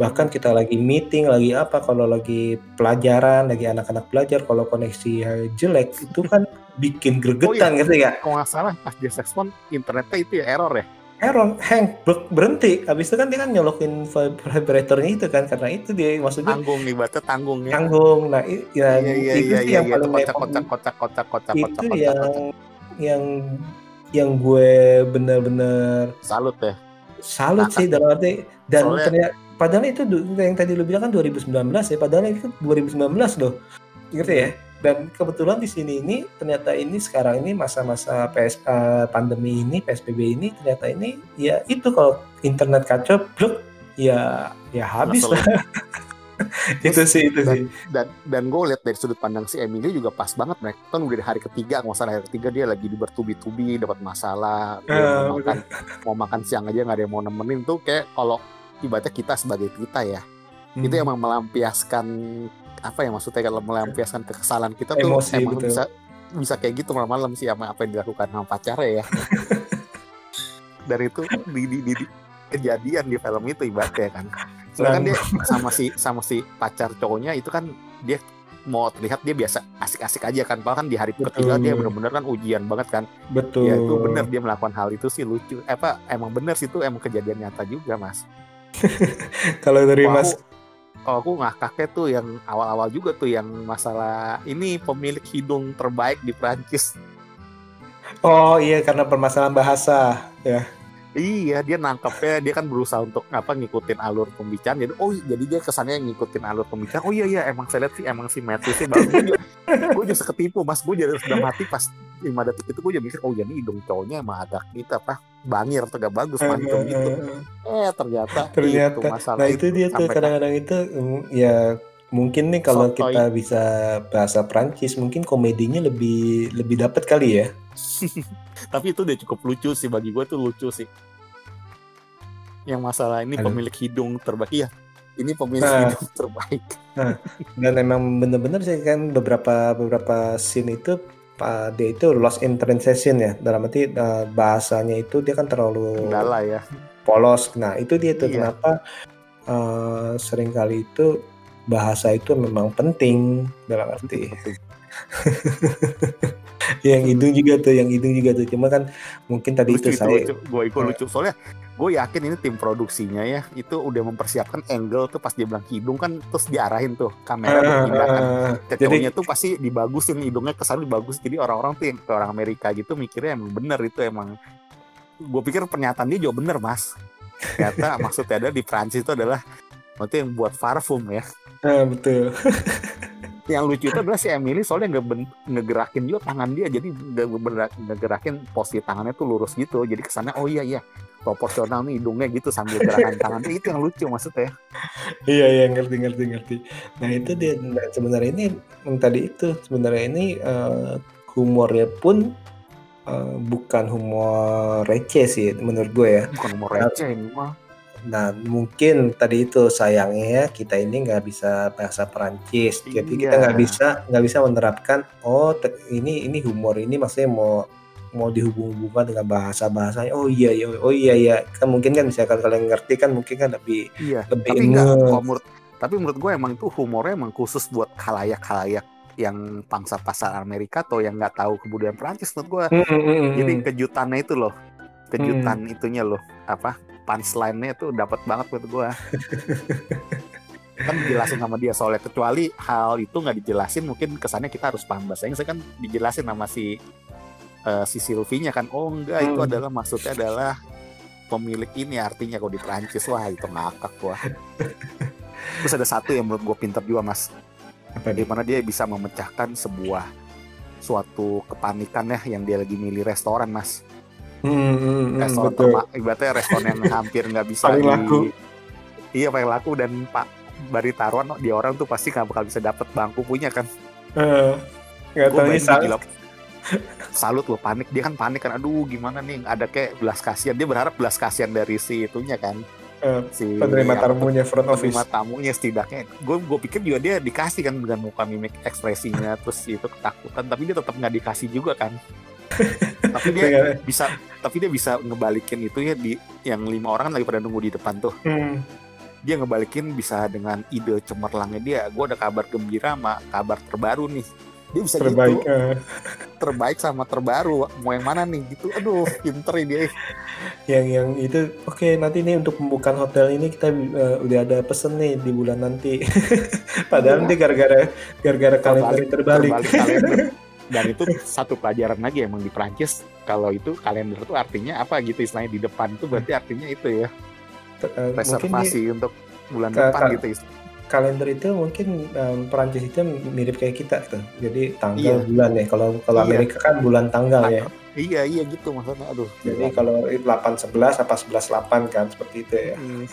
bahkan kita lagi meeting lagi apa kalau lagi pelajaran lagi anak-anak belajar kalau koneksi jelek itu kan (laughs) bikin gregetan gitu ya Kalau nggak salah pas dia sex phone, internetnya itu ya error ya. Hang ber- berhenti habis itu kan dia kan nyolokin vib- vibratornya itu kan karena itu dia maksudnya Tanggung nih, bata tanggung ya. tanggung nah ya Iya iya itu iya sih iya yang iya. paling Kocak repot. kocak kocak kocak kocak itu kocak kocak. yang kocak. yang yang gue bener-bener Salut ya. salut Nah, sih dalam arti dan soalnya- ternyata padahal itu yang tadi lu bilang kan 2019 ya padahal itu 2019 loh gitu ya dan kebetulan di sini ini ternyata ini sekarang ini masa-masa PS eh, pandemi ini PSBB ini ternyata ini ya itu kalau internet kacau blok ya ya habis lah. (laughs) Itu sih itu sih. dan dan gue lihat dari sudut pandang si Emily juga pas banget mereka kan udah hari ketiga nggak salah hari ketiga dia lagi di bertubi-tubi dapat masalah dia Ah, mau makan mau makan siang aja nggak ada yang mau nemenin tuh kayak kalau ibaratnya kita sebagai kita ya. Hmm. itu emang melampiaskan apa ya maksudnya kalau melampiaskan kekesalan kita tuh Emosi, emang betul. bisa bisa kayak gitu malam-malam sih sama apa yang dilakukan sama pacarnya ya. (laughs) Dari itu di, di, di- di- kejadian di film itu ibaratnya kan. Soalnya kan dia sama si sama si pacar cowoknya itu kan dia mau terlihat dia biasa asik-asik aja kan. Bahkan di hari ketiga Betul. dia benar-benar kan ujian banget kan. Betul. Ya itu benar dia melakukan hal itu sih lucu. Eh, apa emang benar sih itu emang kejadian nyata juga mas. (laughs) Kalau dari Wah, mas aku, oh, aku ngakaknya tuh yang awal-awal juga tuh yang masalah ini pemilik hidung terbaik di Prancis. oh iya karena permasalahan bahasa ya Iya, dia nangkepnya dia kan berusaha untuk apa ngikutin alur pembicaraan. Jadi oh jadi dia kesannya ngikutin alur pembicaraan. Oh iya iya emang saya lihat sih emang si Matthew sih bagus. Gue juga, seketipu mas. Gue jadi sudah mati pas lima detik itu gue jadi mikir oh jadi hidung cowoknya emang agak gitu apa bangir atau gak bagus mancung gitu. Eh ternyata, ternyata itu masalah nah itu dia tuh kadang-kadang itu mm, ya mungkin nih kalau Sotoy. kita bisa bahasa Prancis mungkin komedinya lebih lebih dapat kali ya (laughs) Tapi itu udah cukup lucu sih bagi gue tuh lucu sih. Yang masalah ini Aduh. pemilik hidung terbaik ya. Ini pemilik Nah. hidung (laughs) terbaik. dan emang bener-bener sih kan beberapa beberapa scene itu Pak dia itu lost in translation ya dalam arti eh, bahasanya itu dia kan terlalu Kendala ya. polos nah itu dia tuh Iya. kenapa eh, sering kali itu bahasa itu memang penting dalam arti (laughs) yang hidung juga tuh yang hidung juga tuh. Cuma kan mungkin tadi lucu itu itu saya lucu. Gue ikut lucu. Soalnya gue yakin ini tim produksinya ya itu udah mempersiapkan angle tuh pas dia bilang hidung kan terus diarahin tuh kamera berpindah kan. Ah, Ke jadi cowoknya tuh pasti dibagusin hidungnya kesan dibagus. Jadi orang-orang tuh yang ke orang Amerika gitu mikirnya emang bener itu emang. Gue pikir pernyataan dia juga bener mas. Ternyata (laughs) maksudnya ada di Prancis itu adalah waktu yang buat parfum ya. Ah, betul (laughs) yang lucu itu adalah si Emily soalnya nggak ngegerakin juga tangan dia. Jadi nggak ngegerakin posisi tangannya tuh lurus gitu. Jadi kesannya oh iya iya proporsional nih hidungnya gitu sambil gerakan tangan. Itu yang lucu maksudnya. Iya iya ngerti ngerti ngerti. Nah itu dia. Nah, sebenarnya ini yang tadi itu sebenarnya ini eh, humornya pun eh, bukan humor receh sih menurut gue ya. Bukan umur receh ini mah Nah, mungkin tadi itu sayangnya ya, kita ini nggak bisa bahasa Perancis, jadi kita Iya. nggak bisa nggak bisa menerapkan oh te- ini ini humor ini maksudnya mau mau dihubung-hubungkan dengan bahasa bahasanya. Oh iya iya oh iya iya kan mungkin kan misalkan kalian ngerti kan mungkin kan lebih iya lebih tapi enggak menurut tapi menurut gue emang itu humornya emang khusus buat halayak-halayak yang pangsa pasar Amerika atau yang nggak tahu kebudayaan Prancis menurut gue Mm, mm, mm, mm. jadi kejutannya itu loh kejutan itunya loh apa punchline-nya tuh dapat banget buat gue (laughs) kan dijelasin sama dia soalnya kecuali hal itu nggak dijelasin mungkin kesannya kita harus paham bahasa Inggris kan dijelasin sama si eh, si Sylvie-nya kan oh enggak itu Hmm. adalah maksudnya adalah pemilik ini artinya kalau di Prancis wah itu ngakak gua terus ada satu yang menurut gue pinter juga mas Apa di dia? mana dia bisa memecahkan sebuah suatu kepanikan ya yang dia lagi milih restoran mas Hmm, hmm, hmm, betul. ibaratnya restoran yang (laughs) hampir nggak bisa Paling di- laku. iya paling laku dan pak bari taruhan dia orang tuh pasti nggak bakal bisa dapet bangku punya kan. Eh, nggak gue tahu gila salut lo panik. Dia kan panik kan aduh gimana nih? Ada kayak belas kasihan. Dia berharap belas kasihan dari si itunya kan. Eh, si penerima tamunya front office. penerima tamunya setidaknya. Gue gue pikir juga dia dikasih kan dengan muka mimik ekspresinya terus itu ketakutan. Tapi dia tetap nggak dikasih juga kan tapi dia bisa tapi dia bisa ngebalikin itu ya di yang lima orang kan lagi pada nunggu di depan tuh. Hmm, dia ngebalikin bisa dengan ide cemerlangnya dia. Gue ada kabar gembira sama kabar terbaru nih. Dia bisa terbaik. gitu terbaik sama terbaru. Mau yang mana nih? Gitu. Aduh pinter ini dia. Yang yang itu oke nanti nih untuk pembukaan hotel ini kita eh, udah ada pesen nih di bulan nanti. (laughs) Padahal Iya. nanti gara-gara gara-gara kalender terbalik, terbalik kalender (laughs) dan itu satu pelajaran lagi emang di Prancis. Kalau itu kalender tuh artinya apa gitu? Istilahnya di depan tuh berarti artinya itu ya. Eh, reservasi untuk bulan Ka- depan ka- gitu is- kalender itu mungkin em, Perancis itu mirip kayak kita tuh jadi tanggal Iya. bulan ya. Kalau kalau Iya. Amerika kan bulan tanggal ya. Iya iya gitu maksudnya. Aduh jadi kalau 8 11 apa 11 8 kan seperti itu ya. Hmm.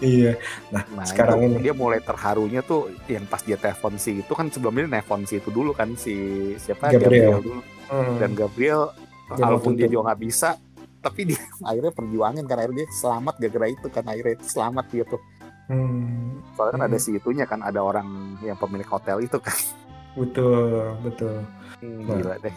Iya. Nah, Nah, sekarang itu ini. dia mulai terharunya tuh yang pas dia telepon si itu kan sebelumnya nelfon si itu dulu kan si siapa? Gabriel. dulu. Hmm, dan Gabriel Dia walaupun dia juga nggak bisa tapi dia (laughs) akhirnya perjuangin kan akhirnya dia selamat gara-gara itu kan akhirnya selamat dia tuh. Hmm, soalnya kan Hmm. ada si itunya kan ada orang yang pemilik hotel itu kan. Betul betul. Hmm, Nah. gila deh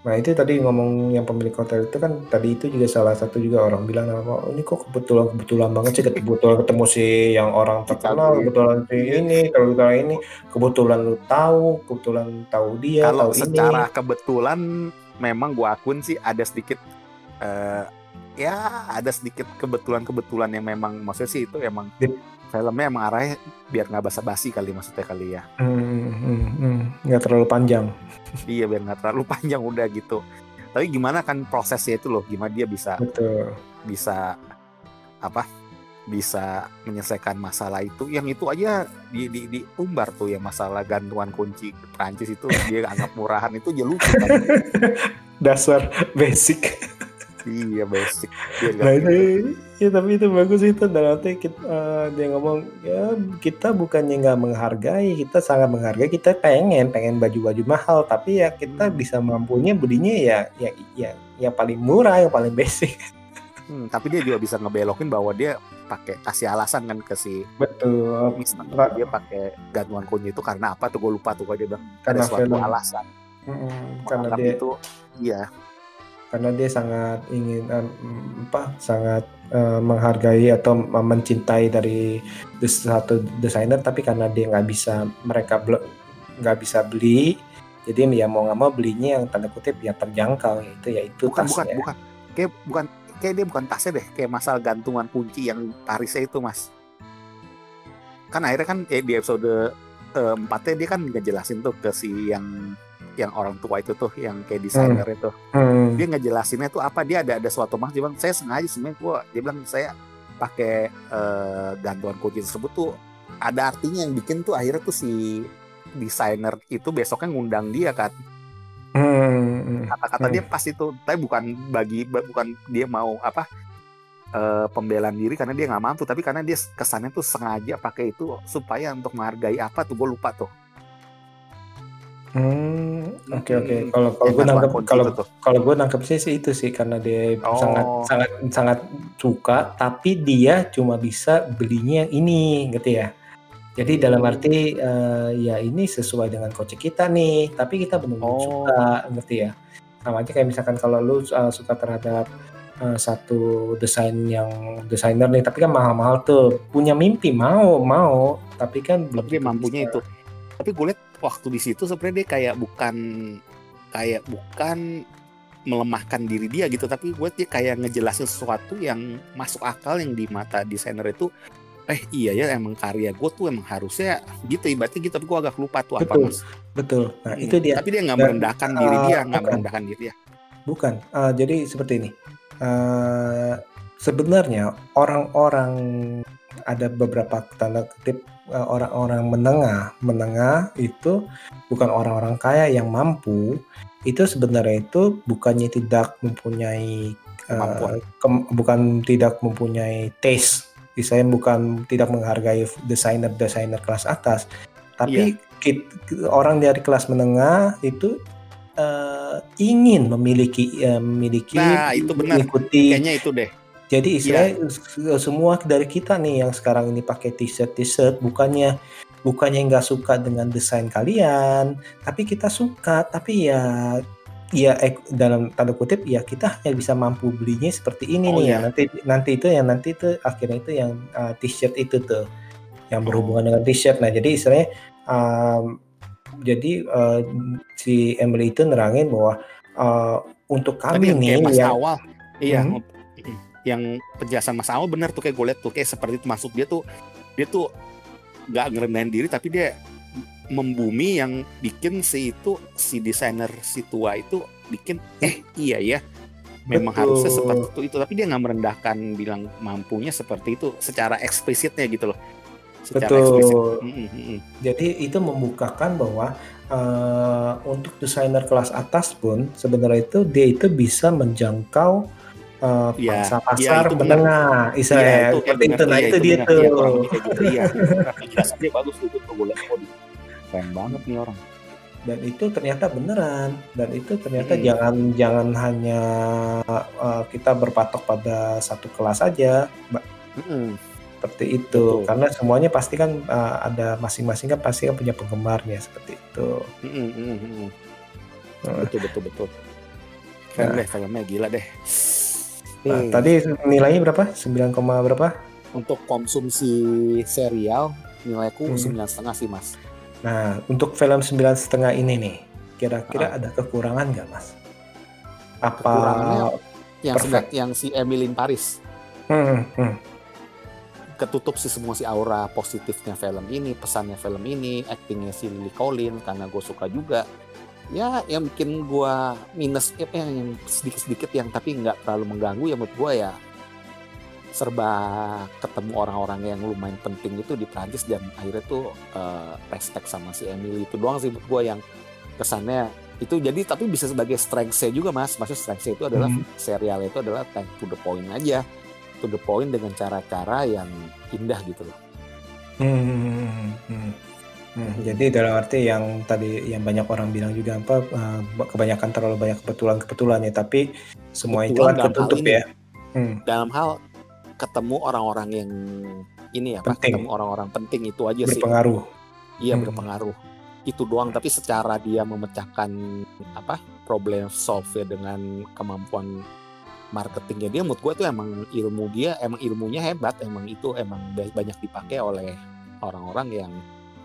Nah itu tadi ngomong yang pemilik hotel itu kan tadi itu juga salah satu juga orang bilang oh, ini kok kebetulan kebetulan banget sih kebetulan ketemu si yang orang terkenal Iya. kebetulan si ini kalau kebetulan ini kebetulan lu tahu kebetulan tahu dia kalau tahu secara ini kebetulan memang gua akun sih ada sedikit eh, ya ada sedikit kebetulan-kebetulan yang memang maksudnya sih itu emang. Filmnya emang arahnya biar nggak basa-basi kali maksudnya kali ya. Hmm, hmm, hmm. nggak terlalu panjang. Iya biar nggak terlalu panjang udah gitu. Tapi gimana kan prosesnya itu loh gimana dia bisa betul. bisa apa bisa menyelesaikan masalah itu. Yang itu aja di di diumbar tuh yang masalah gantungan kunci Prancis itu dia anggap murahan itu lucu (laughs) kan dasar basic iya basic. Nah itu ya tapi itu bagus itu. Dan nanti kita, eh, dia ngomong ya kita bukannya nggak menghargai kita sangat menghargai kita pengen pengen baju-baju mahal. Tapi ya kita Hmm. bisa mampunya belinya ya ya ya yang paling murah yang paling basic. (laughs) Hmm, tapi dia juga bisa ngebelokin bahwa dia pakai kasih alasan kan ke si betul. Dia pakai gantungan kunci itu karena apa tuh? Gue lupa tuh dia bilang. Ada karena suatu film. alasan. Mm, karena Menganggap dia itu iya karena dia sangat ingin apa sangat eh, menghargai atau mencintai dari satu desainer tapi karena dia nggak bisa mereka nggak bisa beli jadi ya mau nggak mau belinya yang tanda kutip yang terjangkau itu yaitu bukan bukan tasnya bukan. Kayak bukan kayak dia bukan tasnya deh kayak masalah gantungan kunci yang Parisnya itu mas. Kan akhirnya kan eh, di episode eh, empatnya dia kan ngejelasin tuh ke si yang yang orang tua itu tuh yang kayak desainer itu. Hmm, dia ngejelasinnya tuh apa dia ada ada suatu mas dia bilang saya sengaja sebenarnya gua dia bilang saya pakai eh, gantungan kunci tersebut tuh ada artinya yang bikin tuh akhirnya tuh si desainer itu besoknya ngundang dia kan. Hmm, kata-kata Hmm. dia pas itu tapi bukan bagi ba- bukan dia mau apa eh, pembelaan diri karena dia nggak mampu tapi karena dia kesannya tuh sengaja pakai itu supaya untuk menghargai apa tuh gue lupa tuh hmm, oke oke Hmm, kalau kalau gue nangkep kalau kalau gue nangkep sih sih itu sih karena dia Oh. sangat sangat sangat suka tapi dia cuma bisa belinya yang ini gitu ya jadi dalam Hmm. arti eh, ya ini sesuai dengan kocek kita nih tapi kita belum Oh. suka ngerti ya sama aja kayak misalkan kalau lu eh, suka terhadap eh, satu desain yang desainer nih tapi kan mahal-mahal tuh punya mimpi mau mau tapi kan belum dia mampunya bisa. itu tapi gue lihat waktu di situ sebenarnya dia kayak bukan kayak bukan melemahkan diri dia gitu tapi gue dia kayak ngejelasin sesuatu yang masuk akal yang di mata desainer itu eh iya ya emang karya gue tuh emang harusnya gitu ibaratnya gitu tapi gue agak lupa tuh apa Betul. mas betul nah Hmm, itu dia tapi dia nggak Dan, merendahkan diri dia uh, nggak merendahkan diri ya Bukan. Ah, jadi seperti ini. uh, sebenarnya orang-orang ada beberapa tanda kutip uh, orang-orang menengah. Menengah itu bukan orang-orang kaya yang mampu. Itu sebenarnya itu bukannya tidak mempunyai uh, bukan tidak mempunyai taste. Misalnya bukan tidak menghargai desainer-desainer kelas atas. Tapi yeah. kita, orang dari kelas menengah itu uh, ingin memiliki uh, memiliki nah itu benar. mengikuti kayaknya itu deh jadi istilahnya yeah. semua dari kita nih yang sekarang ini pakai t-shirt t-shirt bukannya bukannya nggak suka dengan desain kalian tapi kita suka tapi ya ya dalam tanda kutip ya kita hanya bisa mampu belinya seperti ini oh, nih ya. ya nanti nanti itu yang nanti itu akhirnya itu yang uh, t-shirt itu tuh yang berhubungan oh. dengan t-shirt nah jadi istilahnya um, jadi uh, si Emily itu nerangin bahwa uh, untuk kami Tapi nih yang awal iya hmm? Yang penjelasan mas awal benar tuh kayak gue lihat tuh kayak seperti itu masuk dia tuh dia tuh nggak ngerendahin diri tapi dia membumi yang bikin si itu si desainer si tua itu bikin eh iya ya memang Betul. harusnya seperti itu itu tapi dia nggak merendahkan bilang mampunya seperti itu secara eksplisitnya gitu loh secara Betul. Eksplisit. Mm -hmm. Jadi itu membukakan bahwa uh, untuk desainer kelas atas pun sebenarnya itu dia itu bisa menjangkau uh, ya, pasar ya, menengah, ya, itu, itu, itu, nah itu, itu dia tuh. Iya, dia (laughs) bagus itu boleh keren banget nih orang. Dan itu ternyata beneran. Dan itu ternyata hmm. jangan jangan hanya uh, kita berpatok pada satu kelas aja mbak. Hmm. seperti itu. Betul. karena semuanya pasti kan uh, ada masing-masing kan pasti kan punya penggemarnya seperti itu. Hmm, hmm, hmm. Nah. betul betul betul. Keren nah. deh filmnya gila deh nah, hmm. tadi nilainya berapa 9, berapa untuk konsumsi serial nilaiku sembilan hmm. setengah sih mas Nah, untuk film sembilan setengah ini nih, kira-kira ah. ada kekurangan nggak, Mas? Apa yang perfect? yang si Emilin Paris? Hmm, hmm. Ketutup sih semua si aura positifnya film ini, pesannya film ini, aktingnya si Lily Collins karena gue suka juga. Ya, yang bikin gue minus, ya, yang sedikit-sedikit yang tapi nggak terlalu mengganggu ya menurut gue ya serba ketemu orang-orang yang lumayan penting itu di Prancis dan akhirnya tuh uh, respect sama si Emily itu doang sih buat gue yang kesannya itu jadi tapi bisa sebagai strength saya juga mas maksudnya strength saya itu adalah hmm. serial itu adalah time to the point aja to the point dengan cara-cara yang indah gitu loh hmm. Hmm. Hmm. Jadi dalam arti yang tadi yang banyak orang bilang juga apa uh, kebanyakan terlalu banyak kebetulan-kebetulan ya tapi semua itu kan ketutup ya. Hmm. Dalam hal ketemu orang-orang yang ini ya, penting. ketemu orang-orang penting itu aja berpengaruh. sih. Berpengaruh. Iya hmm. berpengaruh. Itu doang. Tapi secara dia memecahkan apa problem solve ya dengan kemampuan marketingnya dia, menurut gue tuh emang ilmu dia, emang ilmunya hebat. Emang itu emang banyak dipakai oleh orang-orang yang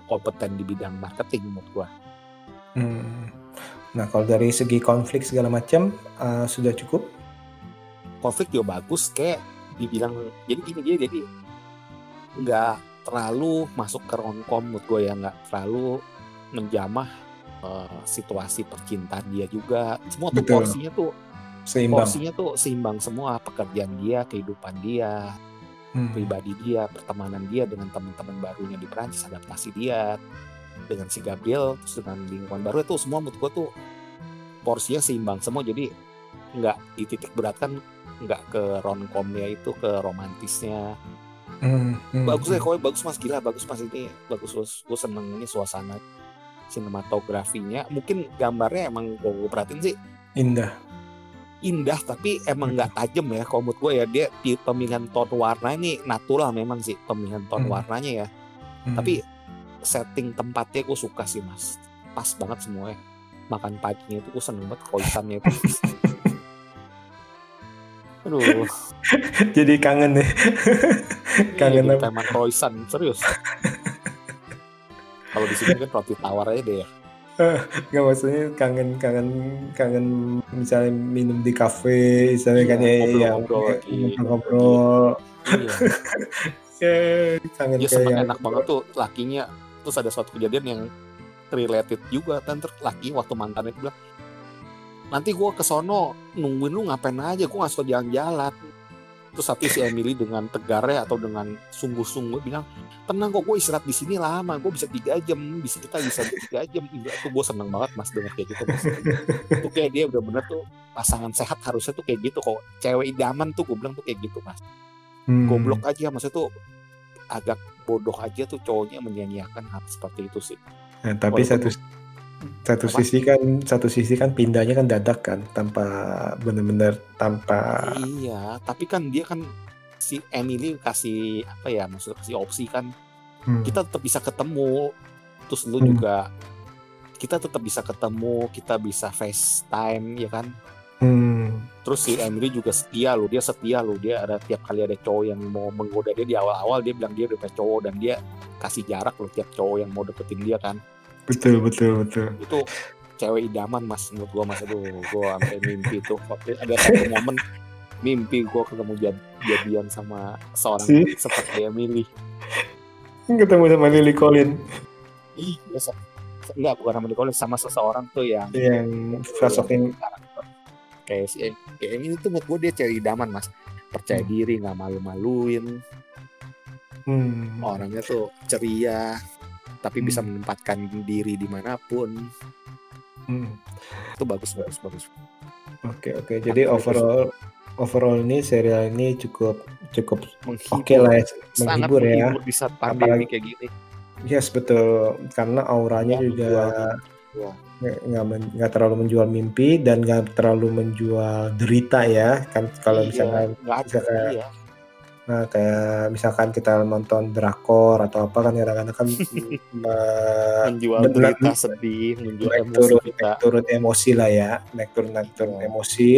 kompeten di bidang marketing menurut gue. Hmm. Nah kalau dari segi konflik segala macam uh, sudah cukup? Konflik juga bagus kayak dibilang jadi gini dia jadi nggak terlalu masuk ke romcom menurut gue ya nggak terlalu menjamah uh, situasi percintaan dia juga semua tuh Betul. porsinya tuh seimbang. porsinya tuh seimbang semua pekerjaan dia kehidupan dia hmm. pribadi dia pertemanan dia dengan teman-teman barunya di Prancis adaptasi dia dengan si Gabriel terus dengan lingkungan baru itu semua menurut gue tuh porsinya seimbang semua jadi nggak dititik beratkan nggak ke romcomnya itu ke romantisnya hmm, hmm, bagus hmm. bagus mas gila bagus mas ini bagus gue seneng ini suasana sinematografinya mungkin gambarnya emang gue perhatiin sih indah indah tapi emang nggak hmm. tajam ya kalau menurut gue ya dia di pemilihan tone warna ini natural memang sih pemilihan tone hmm. warnanya ya hmm. tapi setting tempatnya gue suka sih mas pas banget semuanya makan paginya itu gue seneng banget koisannya itu (laughs) Aduh. Jadi kangen deh. kangen apa? Tema croissant, serius. Kalau di sini kan roti tawar aja deh ya. (laughs) Gak maksudnya kangen kangen kangen misalnya minum di kafe misalnya iya, kan ya ngobrol ya, ngobrol iya. (laughs) ya, kangen ya, kayak enak banget tuh lakinya. Terus ada suatu kejadian yang related juga kan laki waktu mantannya itu bilang nanti gue ke sono nungguin lu ngapain aja gue nggak suka jalan-jalan terus tapi si Emily dengan tegarnya atau dengan sungguh-sungguh bilang tenang kok gue istirahat di sini lama gue bisa tiga jam bisa kita bisa tiga jam. Itu gue seneng banget mas dengan kayak gitu mas. Itu kayak dia bener-bener tuh pasangan sehat harusnya tuh kayak gitu kok. Cewek idaman tuh gue bilang tuh kayak gitu mas. Hmm. goblok aja maksudnya tuh agak bodoh aja tuh cowoknya menyanyiakan hal seperti itu sih. Nah, tapi Walaupun- satu satu Apa? sisi kan satu sisi kan pindahnya kan dadak kan tanpa benar-benar tanpa iya tapi kan dia kan si Emily kasih apa ya maksudnya kasih opsi kan Hmm. kita tetap bisa ketemu terus lu Hmm. juga kita tetap bisa ketemu kita bisa FaceTime ya kan Hmm. terus si Emily juga setia lo dia setia lo dia ada tiap kali ada cowok yang mau menggoda dia di awal-awal dia bilang dia udah punya cowok dan dia kasih jarak lo tiap cowok yang mau deketin dia kan betul betul betul. Itu cewek idaman mas menurut gua mas. Aduh gua sampai mimpi tuh. Waktu ada satu momen mimpi gua ketemu jad- jadian sama seorang Si. seperti Emily ketemu sama Lily Collin. Ih biasa enggak bukan sama Nicole sama seseorang tuh yang yang karakter kayak si kayak Emily tuh menurut gua dia cewek idaman mas. Percaya Hmm. diri nggak malu-maluin. Hmm. orangnya tuh ceria tapi bisa Hmm. menempatkan diri di mana pun. Hmm. itu bagus bagus bagus. Oke oke. Jadi overall overall ini serial ini cukup cukup menghibur. oke lah ya sangat menghibur ya. menghibur di saat pandemi Apalagi- kayak gini. Yes betul. Karena auranya Nggak juga Wah, nggak nggak men- nggak terlalu menjual mimpi dan nggak terlalu menjual derita ya. Kan kalau iya, ada misalkan- iya. Nah kayak misalkan kita nonton drakor atau apa kan kadang-kadang kan (laughs) me- menjual berita sedih menjual naik emosi turun kita. naik turun emosi lah ya naik turun naik turun Iya. emosi.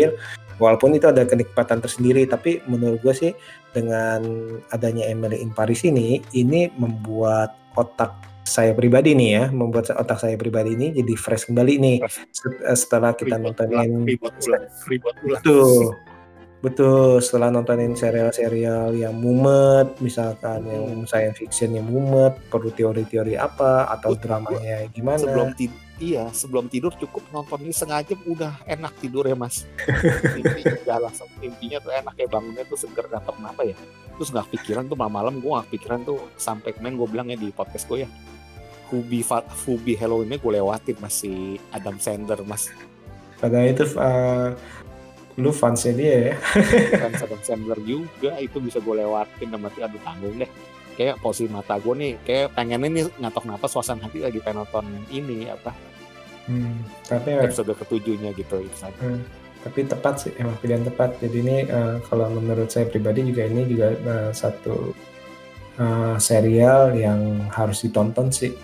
Walaupun itu ada kenikmatan tersendiri tapi menurut gue sih dengan adanya Emily in Paris ini ini membuat otak saya pribadi nih ya membuat otak saya pribadi ini jadi fresh kembali nih. Fresh. Eh, setelah kita nontonin ribut ulang ribut ulang. Betul betul setelah nontonin serial-serial yang mumet misalkan yang science fiction yang mumet perlu teori-teori apa atau Gua- dramanya gimana? sebelum tidur iya sebelum tidur cukup nonton ini sengaja udah enak tidur ya mas. Intinya udah langsung intinya tuh enak ya bangunnya tuh seger nggak tahu kenapa ya? Terus nggak pikiran tuh malam-malam gue nggak pikiran tuh sampai kemarin gue bilang ya di podcast gue ya Fubi Fubi Halloweennya gue lewatin masih Adam Sandler mas. Padahal itu uh, lu fansnya dia ya. (laughs) kan Adam Sandler juga itu bisa gue lewatin sama dia aduh tanggung deh kayak posisi mata gue nih kayak pengennya nih ngatok napas suasana hati lagi pengen nonton ini apa Hmm, tapi episode ketujuhnya gitu itu hmm, tapi tepat sih emang pilihan tepat. Jadi ini uh, kalau menurut saya pribadi juga ini juga uh, satu uh, serial yang harus ditonton sih.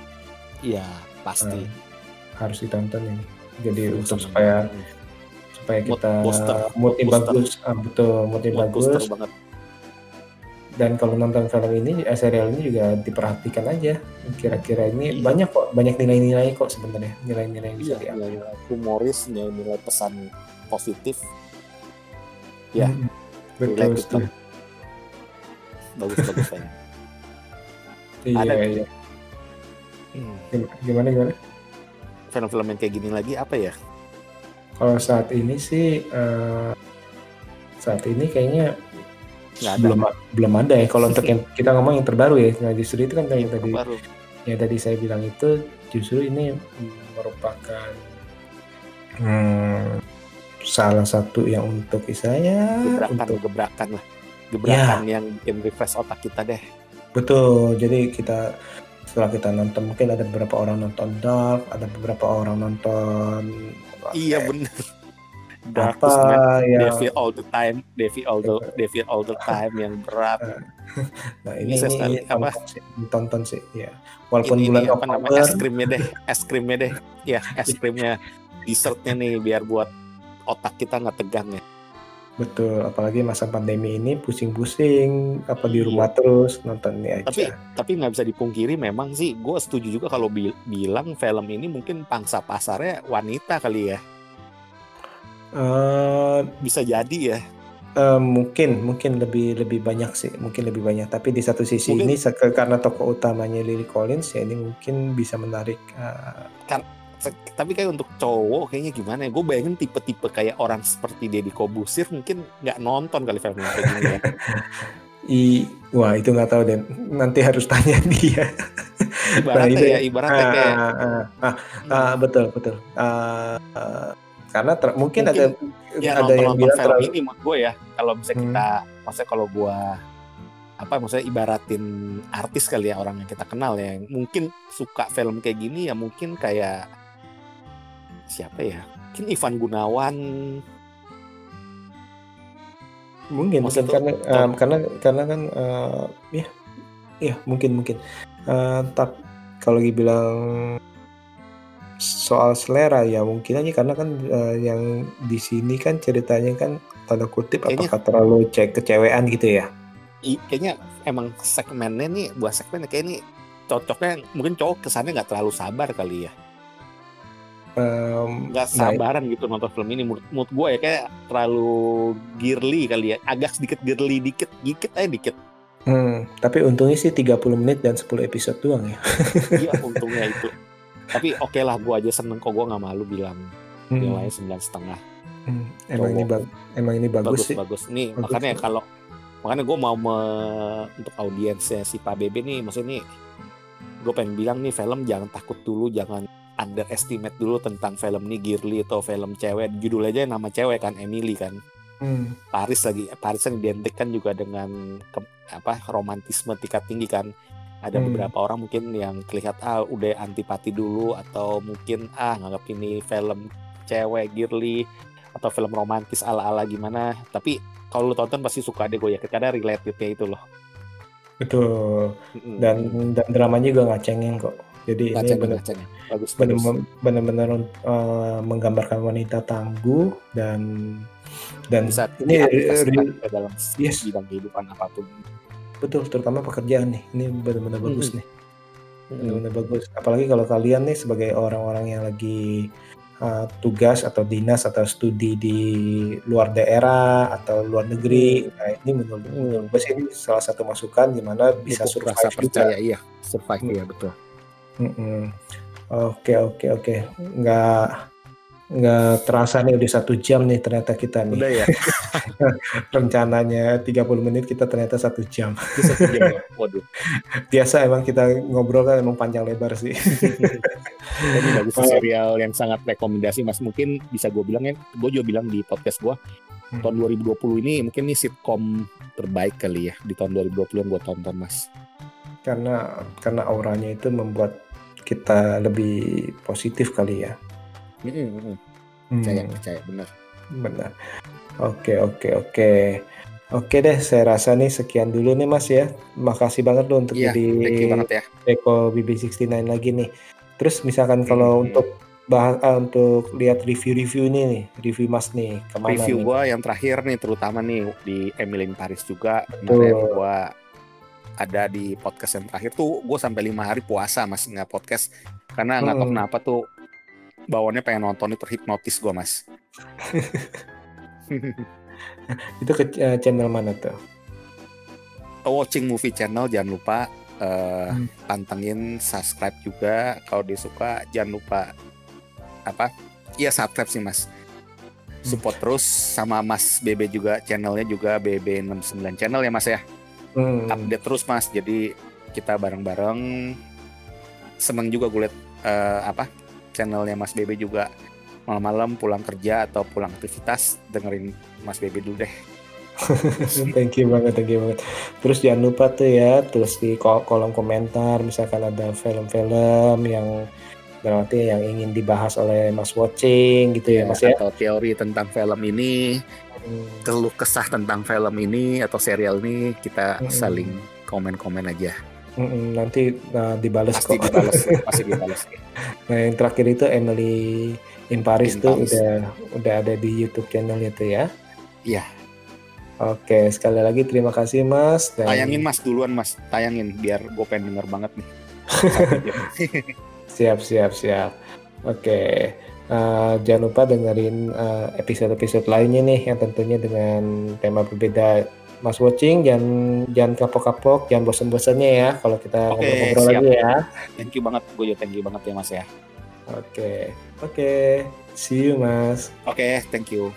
iya pasti Uh, harus ditonton ini. Jadi untuk supaya banget. Supaya Mood kita booster, moodnya mood booster. bagus, ah, betul moodnya Mood booster bagus. banget Dan kalau nonton film ini, eh, serial ini juga diperhatikan aja. Kira-kira ini Iya. banyak kok, banyak nilai-nilai kok sebenarnya, nilai-nilai yang bisa iya diambil. nilai humoris nilai nilai pesan positif ya Hmm, betul. gitu. bagus bagus saya (laughs) Iya, Ada. iya. hmm. Gim- Gimana gimana? film-film yang kayak gini lagi apa ya Kalau saat ini sih, eh, saat ini kayaknya nggak ada belum belum ada ya. Kalau untuk yang (laughs) kita ngomong yang terbaru ya, nah justru itu kan yang yang tadi terbaru yang tadi saya bilang itu justru ini merupakan hmm, salah satu yang untuk saya gebrakan untuk Ya. gebrakan lah gebrakan yang bikin refresh otak kita deh betul. Jadi kita setelah kita nonton mungkin ada beberapa orang nonton Dark, ada beberapa orang nonton iya bener. Dark apa yang Devil all the time Devil all the (laughs) Devil all the time yang berat. (laughs) Nah ini ini, ini apa? tonton sih, ya walaupun ini, bulan ini apa namanya es krimnya deh (laughs) es krimnya deh. Ya es krimnya dessertnya nih biar buat otak kita nggak tegang ya betul apalagi masa pandemi ini pusing-pusing apa di Iya. rumah terus nonton ini aja. Tapi tapi nggak bisa dipungkiri memang sih gue setuju juga kalau bi- bilang film ini mungkin pangsa pasarnya wanita kali ya. Eh, bisa jadi ya. eh, mungkin mungkin lebih lebih banyak sih mungkin lebih banyak. Tapi di satu sisi Mungkin- ini karena tokoh utamanya Lily Collins ya ini mungkin bisa menarik se- tapi kayak untuk cowok kayaknya gimana ya gue bayangin tipe-tipe kayak orang seperti Deddy Kobusir mungkin nggak nonton kali film kayak gini ya (laughs) I, wah itu nggak tahu deh. Nanti harus tanya dia. ibaratnya itu ya ibaratnya kayak Ah, ah, ah, ah, betul betul. Ah, ah, karena ter- mungkin, Mungkin, ada ya ada nonton yang bilang film terlalu ini menurut gue ya kalau bisa Hmm. kita maksudnya kalau gue apa maksudnya ibaratin artis kali ya orang yang kita kenal ya yang mungkin suka film kayak gini ya mungkin kayak siapa ya? Mungkin Ivan Gunawan. Mungkin mungkin karena um, karena karena kan uh, ya ya mungkin mungkin. Uh, tak kalau dibilang soal selera ya mungkin aja karena kan uh, yang di sini kan ceritanya kan tanda kutip Kayaknya- apakah terlalu cek kecewean gitu ya? I- kayaknya emang segmennya nih buat segmennya kayak ini cocoknya mungkin cowok kesannya nggak terlalu sabar kali ya Um, nggak nah, sabaran gitu nonton film ini. Menurut, menurut gue ya kayak terlalu girly kali ya. Agak sedikit girly dikit dikit aja dikit. Hmm, tapi untungnya sih 30 menit dan 10 episode doang ya. Iya untungnya itu. Tapi oke lah gue aja seneng kok gue nggak malu bilang Hmm, nilainya sembilan setengah. Hmm, emang ini Cowok. bag- emang ini bagus, bagus sih. bagus. Nih Bagus. makanya kalau makanya gue mau me- untuk audiensnya si Pak Bebe nih maksudnya nih gue pengen bilang nih film jangan takut dulu jangan underestimate dulu tentang film nih girly atau film cewek. Judul aja nama cewek kan Emily kan. Hmm, Paris lagi Paris kan identik kan juga dengan ke- apa romantisme tingkat tinggi kan. Ada Hmm. beberapa orang mungkin yang terlihat ah udah antipati dulu atau mungkin ah nganggap ini film cewek girly atau film romantis ala ala gimana. Tapi kalau lu tonton pasti suka deh gue yakin karena related-nya itu loh. Betul. Dan dan dramanya juga nggak cengeng kok jadi ini Ngaceng, benar ngaceng. bagus benar bagus. benar-benar uh, menggambarkan wanita tangguh dan dan bisa ini ke dalam Yes. bidang kehidupan apa pun betul terutama pekerjaan nih ini benar-benar bagus Mm-mm. nih benar-benar bagus apalagi kalau kalian nih sebagai orang-orang yang lagi uh, tugas atau dinas atau studi di luar daerah atau luar negeri nah ini menurut, menurut gue sih ini salah satu masukan di mana bisa survive rasa juga percaya iya survive Hmm. ya betul. Oke oke oke. Nggak nggak terasa nih udah satu jam nih ternyata kita nih. Udah ya? (laughs) Rencananya 30 menit kita ternyata satu jam. Satu jam ya? waduh. (laughs) Biasa emang kita ngobrol kan emang panjang lebar sih. (laughs) Ini bagus Oh. serial yang sangat rekomendasi. Mas mungkin bisa gue bilang ya gue juga bilang di podcast gue Hmm. tahun 2020 ini mungkin ini sitcom terbaik kali ya di tahun 2020 yang gue tonton mas. Karena karena auranya itu membuat kita lebih positif kali ya. Hmm, percaya percaya bener benar. Oke oke oke. Oke deh saya rasa nih sekian dulu nih mas ya. Makasih banget loh untuk iya jadi ya. Eko BB69 lagi nih. Terus misalkan kalau Hmm. untuk bahas ah, untuk lihat review-review ini nih, review Mas nih ke mana review nih? gue yang terakhir nih terutama nih di Emily in Paris juga. Betul. kemarin gue ada di podcast yang terakhir tuh gue sampai lima hari puasa mas nggak podcast. Karena nggak tahu Hmm. kenapa tuh bawaannya pengen nonton itu terhipnotis gue mas. (laughs) Itu ke eh, channel mana tuh? watching movie channel jangan lupa eh, Hmm. pantengin subscribe juga. Kalau disuka jangan lupa apa? Iya subscribe sih mas. Support terus sama mas BB juga channelnya juga BB69 channel ya mas ya Hmm, update terus mas. Jadi kita bareng-bareng. Seneng juga gue liat eh, apa channelnya mas BB juga malam-malam pulang kerja atau pulang aktivitas. Dengerin mas BB dulu deh. (laughs) Thank you banget, thank you banget. Terus jangan lupa tuh ya, terus di kol- kolom komentar. Misalkan ada film-film yang berarti yang ingin dibahas oleh Mas Watching gitu ya, Mas ya. atau teori tentang film ini keluh kesah tentang film ini atau serial ini kita Mm-mm. saling komen-komen aja mm-mm, nanti nah, dibales pasti kok. dibales (laughs) pasti dibales Nah, yang terakhir itu Emily in Paris In tuh Paris. udah udah ada di YouTube channel itu ya. Iya. Oke, sekali lagi terima kasih Mas. Dan tayangin mas duluan mas tayangin biar gue pengen denger banget nih (laughs) Siap, siap, siap. Oke, eh, jangan lupa dengerin eh, episode-episode lainnya nih yang tentunya dengan tema berbeda. Mas watching, jangan jangan kapok-kapok, jangan bosan-bosannya ya kalau kita Oke, ngobrol-ngobrol lagi ya. thank you banget gue juga thank you banget ya mas ya Oke, oke. See you, Mas. Oke, thank you.